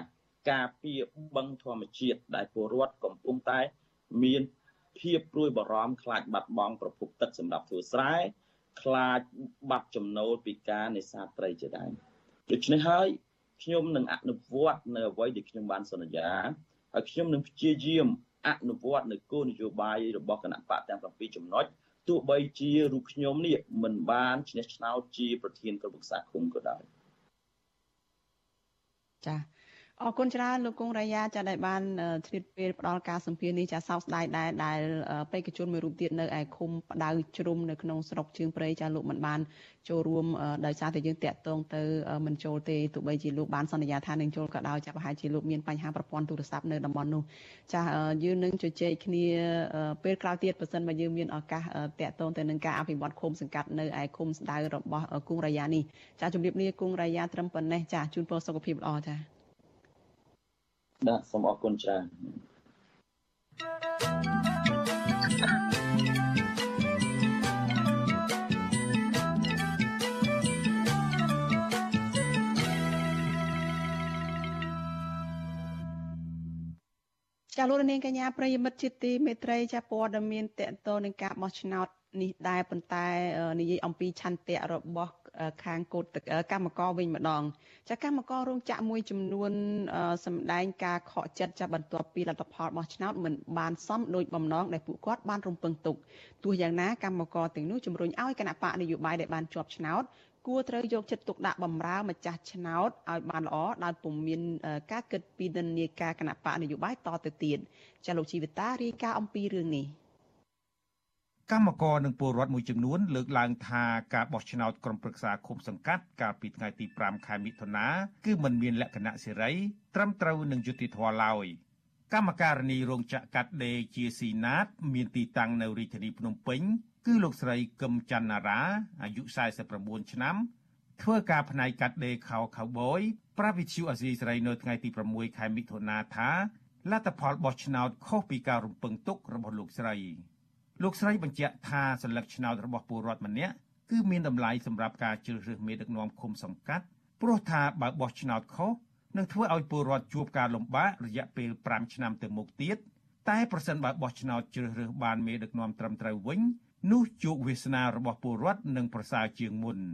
ការពារបឹងធម្មជាតិដែលពលរដ្ឋកំពុងតែមានភាពព្រួយបារម្ភខ្លាចបាត់បង់ប្រភពទឹកសម្រាប់ធ្វើស្រែ ខ្លាចបាត់ចំណូលពីការនេសាទត្រីជាដើមដូច្នេះហើយខ្ញុំនឹងអនុវត្តនៅអ្វីដែលខ្ញុំបានសន្យាហើយខ្ញុំនឹងព្យាយាមអនុវត្តនៅគោលនយោបាយរបស់គណៈបកទាំង7ចំណុចទោះបីជារូបខ្ញុំនេះមិនបានឈ្នះឆ្នោតជាប្រធានក្រុមប្រឹក្សាឃុំក៏ដោយចា៎ អរគុណច្រើនលោកគង់រាយាចាដែលបានឆ្លៀតពេលផ្ដល់ការសម្ភារនេះចាសោកស្ដាយដែរដែលបេក្ខជនមួយរូបទៀតនៅឯឃុំផ្ដៅជ្រុំនៅក្នុងស្រុកជើងព្រៃចាលោកមិនបានចូលរួមដោយសារតែយើងតាក់ទងទៅមិនចូលទេទោះបីជាលោកបានសន្យាថានឹងចូលក៏ដោយចាប្រហែលជាលោកមានបញ្ហាប្រព័ន្ធទូរស័ព្ទនៅតំបន់នោះចាយើងនឹងជជែកគ្នាពេលក្រោយទៀតបើសិនបើយើងមានឱកាសតាក់ទងទៅនឹងការអភិវឌ្ឍឃុំសង្កាត់នៅឯឃុំស្ដៅរបស់គង់រាយានេះចាជំរាបលាគង់រាយាត្រឹមប៉ុណ្ណេះចាជូនពរសុខភាពល្អចា បាទសូមអរគុណច្រើនចាលោកនាងកញ្ញាប្រិយមិត្តជាទីមេត្រីចាព័ត៌មានតកតនឹងការបោះឆ្នោតនេះដែរប៉ុន្តែនិយាយអំពីឆន្ទៈរបស់ ខាងកូតកម្មករវិញម្ដង ចាកម្មកររោងចក្រមួយចំនួនសម្ដែងការខកចិត្តចាបន្ទាប់ពីលទ្ធផលបោះឆ្នោតមិនបានសមដោយបំណងដែលពួកគាត់បានរំពឹងទុកទោះយ៉ាងណាកម្មករទាំងនោះជំរុញឲ្យគណៈបកនយោបាយដែលបានជាប់ឆ្នោតគួរត្រូវយកចិត្តទុកដាក់បំរើម្ចាស់ឆ្នោតឲ្យបានល្អដោយពុំមានការគិតពីនិន្នាការគណៈបកនយោបាយតទៅទៀតចាលោកជីវិតារាយការណ៍អំពីរឿងនេះ កម្មករនិងពលរដ្ឋមួយចំនួនលើកឡើងថាការបោះឆ្នោតក្រុមប្រឹក្សាឃុំសង្កាត់កាលពីថ្ងៃទី5ខែមិថុនាគឺមិនមានលក្ខណៈសេរីត្រឹមត្រូវនឹងយុត្តិធម៌ឡើយកម្មការនីរោងចក្រកាត់ដេរជាស៊ីណាត មានទីតាំងនៅរាជធានីភ្នំពេញ គឺលោកស្រីកឹមច័ន្ទណារាអាយុ49ឆ្នាំធ្វើការផ្នែកកាត់ដេរខោខៅបយប្រាវិទ្យូអាស៊ីសេរីនៅថ្ងៃទី6ខែមិថុនាថាលទ្ធផលបោះឆ្នោតខុសពីការរំពឹងទុករបស់លោកស្រី លោកស្រីបញ្ជាក់ថាសញ្ញាឆ្នោតរបស់ពលរដ្ឋម្នាក់គឺមានតម្លៃសម្រាប់ការជ្រើសរើសមេដឹកនាំឃុំសង្កាត់ព្រោះថាបើបោះឆ្នោតខុសនឹងធ្វើឲ្យពលរដ្ឋជួបការលំបាករយៈពេល5ឆ្នាំទៅមុខទៀតតែប្រសិនបើបោះឆ្នោតជ្រើសរើសបានមេដឹកនាំត្រឹមត្រូវវិញនោះជោគវាសនារបស់ពលរដ្ឋនឹងប្រសើរជាងមុន។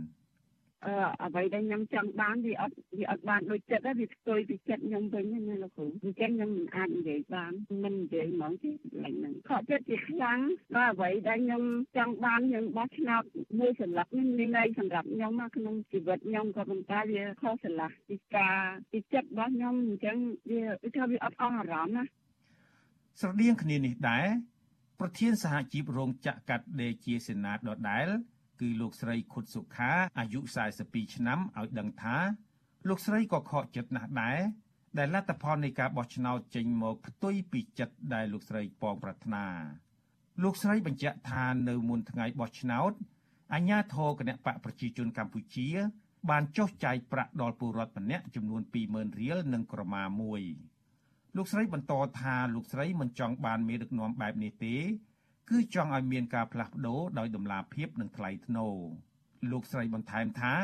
អឺអ្វីដែលខ្ញុំចង់បានវាអត់វាអត់បានដូចចិត្តទេវាផ្ទុយពីចិត្តខ្ញុំវិញណាលោកគ្រូអញ្ចឹងខ្ញុំមិនអាចនិយាយបានមិននិយាយហ្មងទេឡើងហ្នឹងខកចិត្តជាខ្លាំងដល់អ្វីដែលខ្ញុំចង់បានខ្ញុំបោះឆ្នោតមួយសន្លឹកនេះមានន័យសម្រាប់ខ្ញុំណាក្នុងជីវិតខ្ញុំក៏ប៉ុន្តែវាខុសស្រឡះពីការពីចិត្តរបស់ខ្ញុំអញ្ចឹងវាគឺថាវាអត់អស់អារម្មណ៍ណាស្រដៀងគ្នានេះដែរប្រធានសហជីពរោងចក្រកាត់ដេរជាសេណាតដដែល គឺលោកស្រីខុតសុខាអាយុ42ឆ្នាំឲ្យដឹងថាលោកស្រីក៏ខកចិត្តណាស់ដែរដែលលទ្ធផលនៃការបោះឆ្នោតចេញមកផ្ទុយពីចិត្តដែលលោកស្រីប៉ងប្រាថ្នាលោកស្រីបញ្ជាក់ថានៅមុនថ្ងៃបោះឆ្នោតអាជ្ញាធរគណៈបកប្រជាជនកម្ពុជា បានចុះចាយប្រាក់ដល់ពលរដ្ឋម្នាក់ចំនួន20000រៀលនិងក្រមាមួយលោកស្រីបន្តថាលោកស្រីមិនចង់បានមេដឹកនាំបែបនេះទេ គឺចង់ឲ្យមានការផ្លាស់ប្ដូរដោយតម្លាភាពនិងថ្លៃថ្នូរលោកស្រីបន្ថែមថា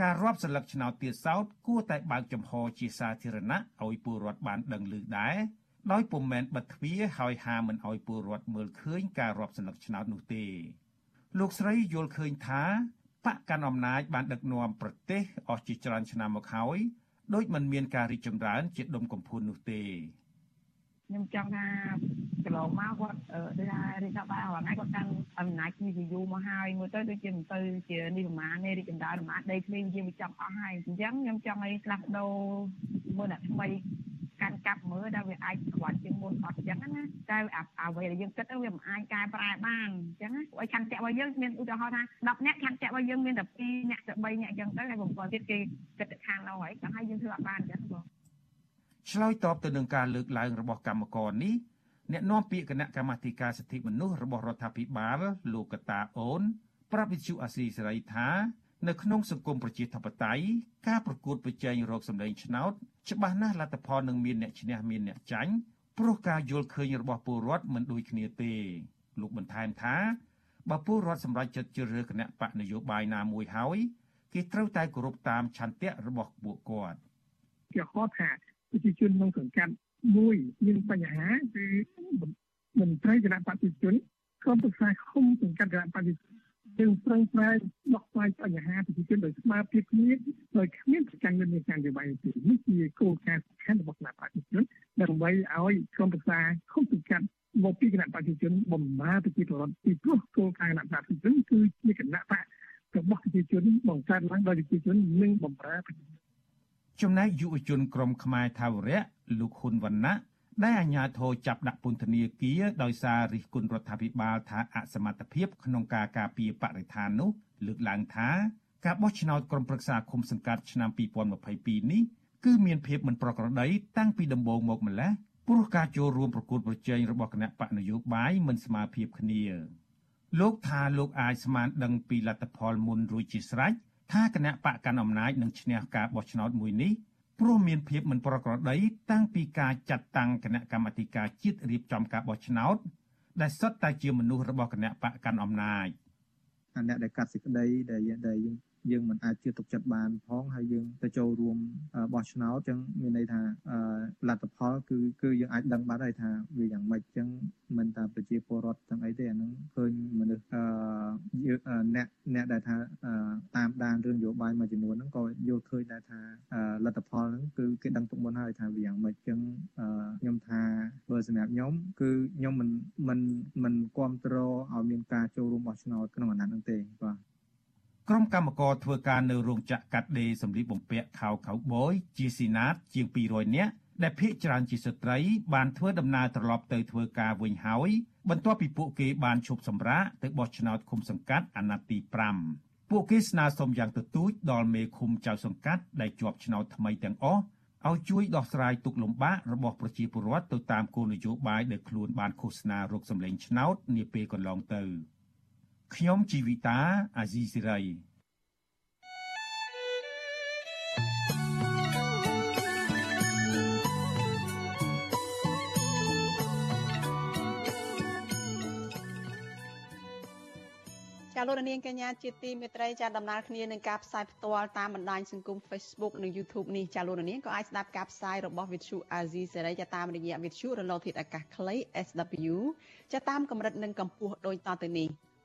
ការរាប់សន្លឹកឆ្នោតទៀតសោតគួរតែបើកចំហជាសាធារណៈឲ្យពលរដ្ឋបានដឹងឮដែរដោយពុំមែនបិទទ្វារហើយហាមមិនឲ្យពលរដ្ឋមើលឃើញការរាប់សន្លឹកឆ្នោតនោះទេលោកស្រីយល់ឃើញថាបកកាន់អំណាចបានដឹកនាំប្រទេសអស់ជាច្រើនឆ្នាំមកហើយដោយមិនមានការរីកចម្រើនជាដុំកំភួននោះទេ ខ្ញុំចង់ថាកន្លងមកគាត់ដូចថារាជរដ្ឋបាលអនឡាញគាត់កាន់អំណាចជាយូរមកហើយមួយទៅដូចជាមិនទៅជានេះប្រមាណនេះរីកចម្រើនប្រមាណដីធ្លីជាវាចង់អស់ហើយអញ្ចឹងខ្ញុំចង់ឲ្យផ្លាស់ប្ដូរមើលអ្នកថ្មីកាន់កាប់មើលដែលវាអាចក្បាច់ជាងមុនអត់អញ្ចឹងណាតែអ្វីដែលយើងគិតវាមិនអាចកែប្រែបានអញ្ចឹងណាឲ្យឆន្ទៈរបស់យើងមានឧទាហរណ៍ថា10នាក់ឆន្ទៈរបស់យើងមានតែ2នាក់ទៅ3នាក់អញ្ចឹងទៅហើយបំពល់ទៀតគេគិតទៅខាងនោះហើយចង់ឲ្យយើងធ្វើអត់បានអញ្ចឹងបង ឆ្លើយតបទៅនឹងការលើកឡើងរបស់កម្មករនេះអ្នកនាំពាក្យគណៈកម្មាធិការសិទ្ធិមនុស្សរបស់រដ្ឋាភិបាលលោកកតាអូន ប្រាប់វិទ្យុអាស៊ីសេរីថានៅក្នុងសង្គមប្រជាធិបតេយ្យការប្រកួតប្រជែងរកសម្លេងឆ្នោតច្បាស់ណាស់លទ្ធផលនឹងមានអ្នកឈ្នះមានអ្នកចាញ់ព្រោះការយល់ឃើញរបស់ពលរដ្ឋមិនដូចគ្នាទេលោកបន្ថែមថាបើពលរដ្ឋសម្រេចចិត្តជ្រើសរើសគណៈបកនយោបាយណាមួយហើយគេត្រូវតែគោរពតាមឆន្ទៈរបស់ពួកគាត់ជាហត់ថា ប្រជាជនក្នុងសង្កាត់មួយមានបញ្ហាគឺមន្ត្រីគណៈបព្វជិជនក្រុមប្រឹក្សាឃុំសង្កាត់គណៈបព្វជិជនយើងប្រឹងប្រែងដោះស្រាយបញ្ហាប្រជាជនដោយស្មារតីគ្នាដោយគ្មានប្រកាន់មានការយោបល់ទេនេះជាគោលការណ៍សំខាន់របស់គណៈប្រជាជនដើម្បីឲ្យក្រុមប្រឹក្សាឃុំសង្កាត់មកពីគណៈប្រជាជនបំរើប្រជាពលរដ្ឋពីព្រោះគោលការណ៍គណៈប្រជាជនគឺជាគណៈបករបស់ប្រជាជនបង្កើតឡើងដោយប្រជាជននិងបំរើប្រជាជន ចំណែកយុវជនក្រមខ្មែរថាវរៈលោកហ៊ុនវណ្ណៈដែលអាជ្ញាធរចាប់ដាក់ពន្ធនាគារដោយសាររិះគន់រដ្ឋាភិបាលថាអសមត្ថភាពក្នុងការការពារបរិស្ថាននោះលើកឡើងថាការបោះឆ្នោតក្រុមប្រឹក្សាឃុំសង្កាត់ឆ្នាំ2022នេះគឺមានភាពមិនប្រក្រតីតាំងពីដំបូងមកម្ល៉េះព្រោះការចូលរួមប្រកួតប្រជែងរបស់គណៈបកនយោបាយមិនស្មើភាពគ្នាលោកថាលោកអាចស្មានដឹងពីលទ្ធផលមុនរួចជាស្រេច ថាគណៈបកកាន់អំណាចនឹងឈ្នះការបោះឆ្នោតមួយនេះព្រោះមានភាពមិនប្រក្រតីតាំងពីការចាត់តាំងគណៈកម្មាធិការជាតិរៀបចំការបោះឆ្នោតដែលសុទ្ធតែជាមនុស្សរបស់គណៈបកកាន់អំណាចអ្នកដែលកាត់សេចក្តីដែលដែលយើង យើងមិនអាចជឿទុកចិត្តបានផងហើយយើងទៅចូលរួមបោះឆ្នោតអញ្ចឹងមានន័យថាលទ្ធផលគឺគឺយើងអាចដឹងបាត់ហើយថាវាយ៉ាងម៉េចអញ្ចឹងមិនតែប្រជាពលរដ្ឋទាំងអីទេអានឹងឃើញមនុស្សអ្នកអ្នកដែលថាតាមដានរឿងនយោបាយមួយចំនួនហ្នឹងក៏យល់ឃើញដែរថាលទ្ធផលហ្នឹងគឺគេដឹងទុកមុនហើយថាវាយ៉ាងម៉េចអញ្ចឹងខ្ញុំថាបើសម្រាប់ខ្ញុំគឺខ្ញុំមិនមិនមិនគ្រប់គ្រងឲ្យមានការចូលរួមបោះឆ្នោតក្នុងអាណត្តិហ្នឹងទេបាទ ក្រុមកម្មករធ្វើការនៅរោងចក្រកាត់ដេរសម្លៀកបំពាក់ខោខៅបយជាស៊ីណាតជាង200នាក់ដែលភ ieck ច្រើនជាស្ត្រី បានធ្វើដំណើរត្រឡប់ទៅធ្វើការវិញហើយបន្ទាប់ពីពួកគេបានឈប់សម្រាកទៅបោះឆ្នោតឃុំសង្កាត់អាណត្តិទី5ពួកគេស្នើសុំយ៉ាងទទូចដល់មេឃុំចៅសង្កាត់ដែលជាប់ឆ្នោតថ្មីទាំងអស់ឲ្យជួយដោះស្រាយទុកលំបាករបស់ប្រជាពលរដ្ឋទៅតាមគោលនយោបាយដែលខ្លួនបានឃោសនារកសម្លេងឆ្នោតនាពេលកន្លងទៅ។ ខ្ញុំជីវិតាអាស៊ីសេរីចាលោកនាងកញ្ញាជាទីមេត្រីចាដំណើរគ្នានឹងការផ្សាយផ្ទាល់តាមបណ្ដាញសង្គម Facebook និង YouTube នេះចាលោកនាងក៏អាចស្ដាប់ការផ្សាយរបស់ Vithu Azizi សេរីចាតាមរយៈ Vithu រលកធាតុអាកាសខ្លី SW ចាតាមកម្រិតនិងកម្ពស់ដូចតទៅនេះ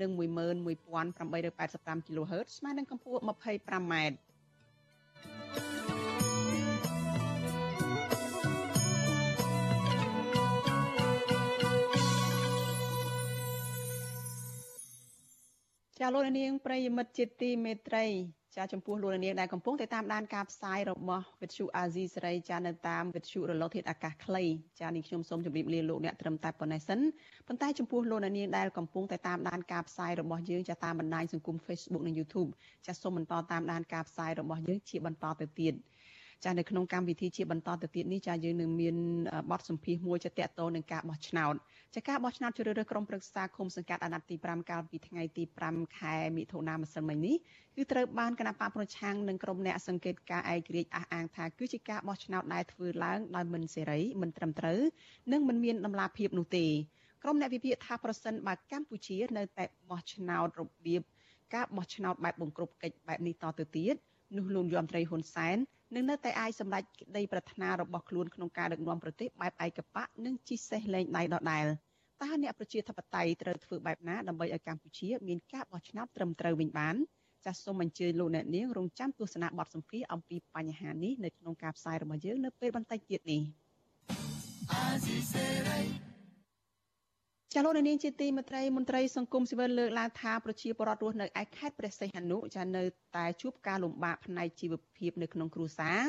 និង11885 kHz ស្មើនឹងកម្ពស់ 25m ចាលោកនាងប្រិយមិត្តជាទីមេត្រី ចាចំពោះលោកនាងដែលកំពុងតែតាមដានការផ្សាយរបស់វិទ្យុអាស៊ីសេរីចានៅតាមវិទ្យុរលកធាតុអាកាសខ្លីចានេះខ្ញុំសូមជម្រាបលាលោកអ្នកត្រឹមតែប៉ុណ្ណេះសិនប៉ុន្តែចំពោះលោកនាងដែលកំពុងតែតាមដានការផ្សាយរបស់យើងចាតាមបណ្ដាញសង្គម Facebook និង YouTube ចាសូមបន្តតាមដានការផ្សាយរបស់យើងជាបន្តទៅទៀត។ចានៅក្នុងកម្មវិធីជាបន្តទៅទៀតនេះចាយើងនឹងមានបទសម្ភាសន៍មួយចាតកតនឹងការបោះឆ្នោត ចាការបោះឆ្នោតជ្រើសរើសក្រុមប្រឹក្សាឃុំសង្កាត់អាណត្តិទី5កាលពីថ្ងៃទី5ខែមិថុនាម្សិលមិញនេះគឺត្រូវបានគណៈបកប្រឆាំងនិងក្រុមអ្នកសង្កេតការឯករាជ្យអះអាងថាគឺជាការបោះឆ្នោតដែលធ្វើឡើងដោយមិនសេរីមិនត្រឹមត្រូវនិងមិនមានដំណាភៀបនោះទេក្រុមអ្នកវិភាគថាប្រសិនបើកម្ពុជានៅតែបោះឆ្នោតរបៀបការបោះឆ្នោតបែបបង្ក្រប់កិច្ចបែបនេះតទៅទៀត នោះលោកយមត្រីហ៊ុនសែននឹងនៅតែអាចសម្រេចក្តីប្រាថ្នារបស់ខ្លួនក្នុងការដឹកនាំប្រទេសបែបឯកបកនិងជិះសេះលែងដៃដដែលតើអ្នកប្រជាធិបតេយ្យត្រូវធ្វើបែបណាដើម្បីឲ្យកម្ពុជាមានការបោះឆ្នោតត្រឹមត្រូវវិញបានចាសសូមអញ្ជើញលោកអ្នកនាងរងចាំទស្សនាបទសម្ភាសន៍អំពីបញ្ហានេះនៅក្នុងការផ្សាយរបស់យើងនៅពេលបន្តិចទៀតនេះ ចាលោកនាងជាទីមេត្រីមន្ត្រីសង្គមស៊ីវិលលើកឡើងថាប្រជាពលរដ្ឋរស់នៅឯខេត្តព្រះសីហនុចានៅតែជួបការលំបាកផ្នែកជីវភាពនៅក្នុងគ្រួសារ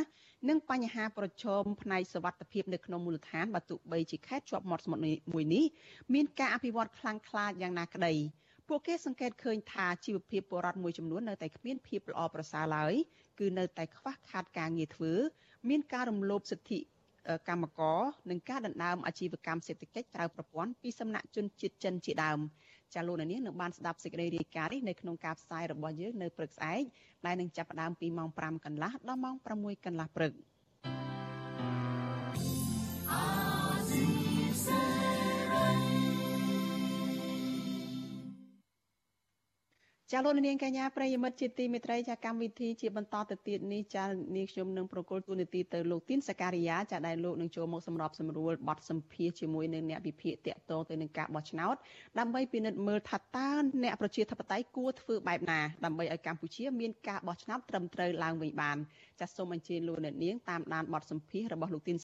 និងបញ្ហាប្រឈមផ្នែកសុវត្ថិភាពនៅក្នុងមូលដ្ឋានបើទោះបីជាខេត្តជាប់មាត់សមុទ្រមួយនេះមានការអភិវឌ្ឍខ្លាំងក្លាយ៉ាងណាក្តីពួកគេសង្កេតឃើញថាជីវភាពពលរដ្ឋមួយចំនួននៅតែគ្មានភាពល្អប្រសើរឡើយគឺនៅតែខ្វះខាតការងារធ្វើ មានការរំលោភសិទ្ធិ កម្មករនិងការដណ្ដើមអាជីវកម្មសេដ្ឋកិច្ចក្រៅប្រព័ន្ធពីសំណាក់ជនជាតិចិនជាដើមចាលោកនាងនឹងបានស្ដាប់សេចក្តីរាយការណ៍នេះនៅក្នុងការផ្សាយរបស់យើងនៅព្រឹកស្អែកដែលនឹងចាប់ផ្ដើមពីម៉ោង5កន្លះដល់ម៉ោង6កន្លះព្រឹក ចាលោកនាងកញ្ញាប្រិយមិត្តជាទីមេត្រីចាកម្មវិធីជាបន្តទៅទៀតនេះចានាងខ្ញុំនឹងប្រកល់ទូនីតិទៅលោកទីនសការីយ៉ាចាដែលលោកនឹងចូលមកសម្របសម្រួលបទសម្ភាសជាមួយនឹងអ្នកវិភាគតាក់ទងទៅនឹងការបោះឆ្នោតដើម្បីពិនិត្យមើលថាតើអ្នកប្រជាធិបតេយ្យគួរធ្វើបែបណាដើម្បីឲ្យកម្ពុជាមានការបោះឆ្នោតត្រឹមត្រូវឡើងវិញបានចាសូមអញ្ជើញលោកអ្នកនាងតាមដានបទសម្ភាសរបស់លោកទីន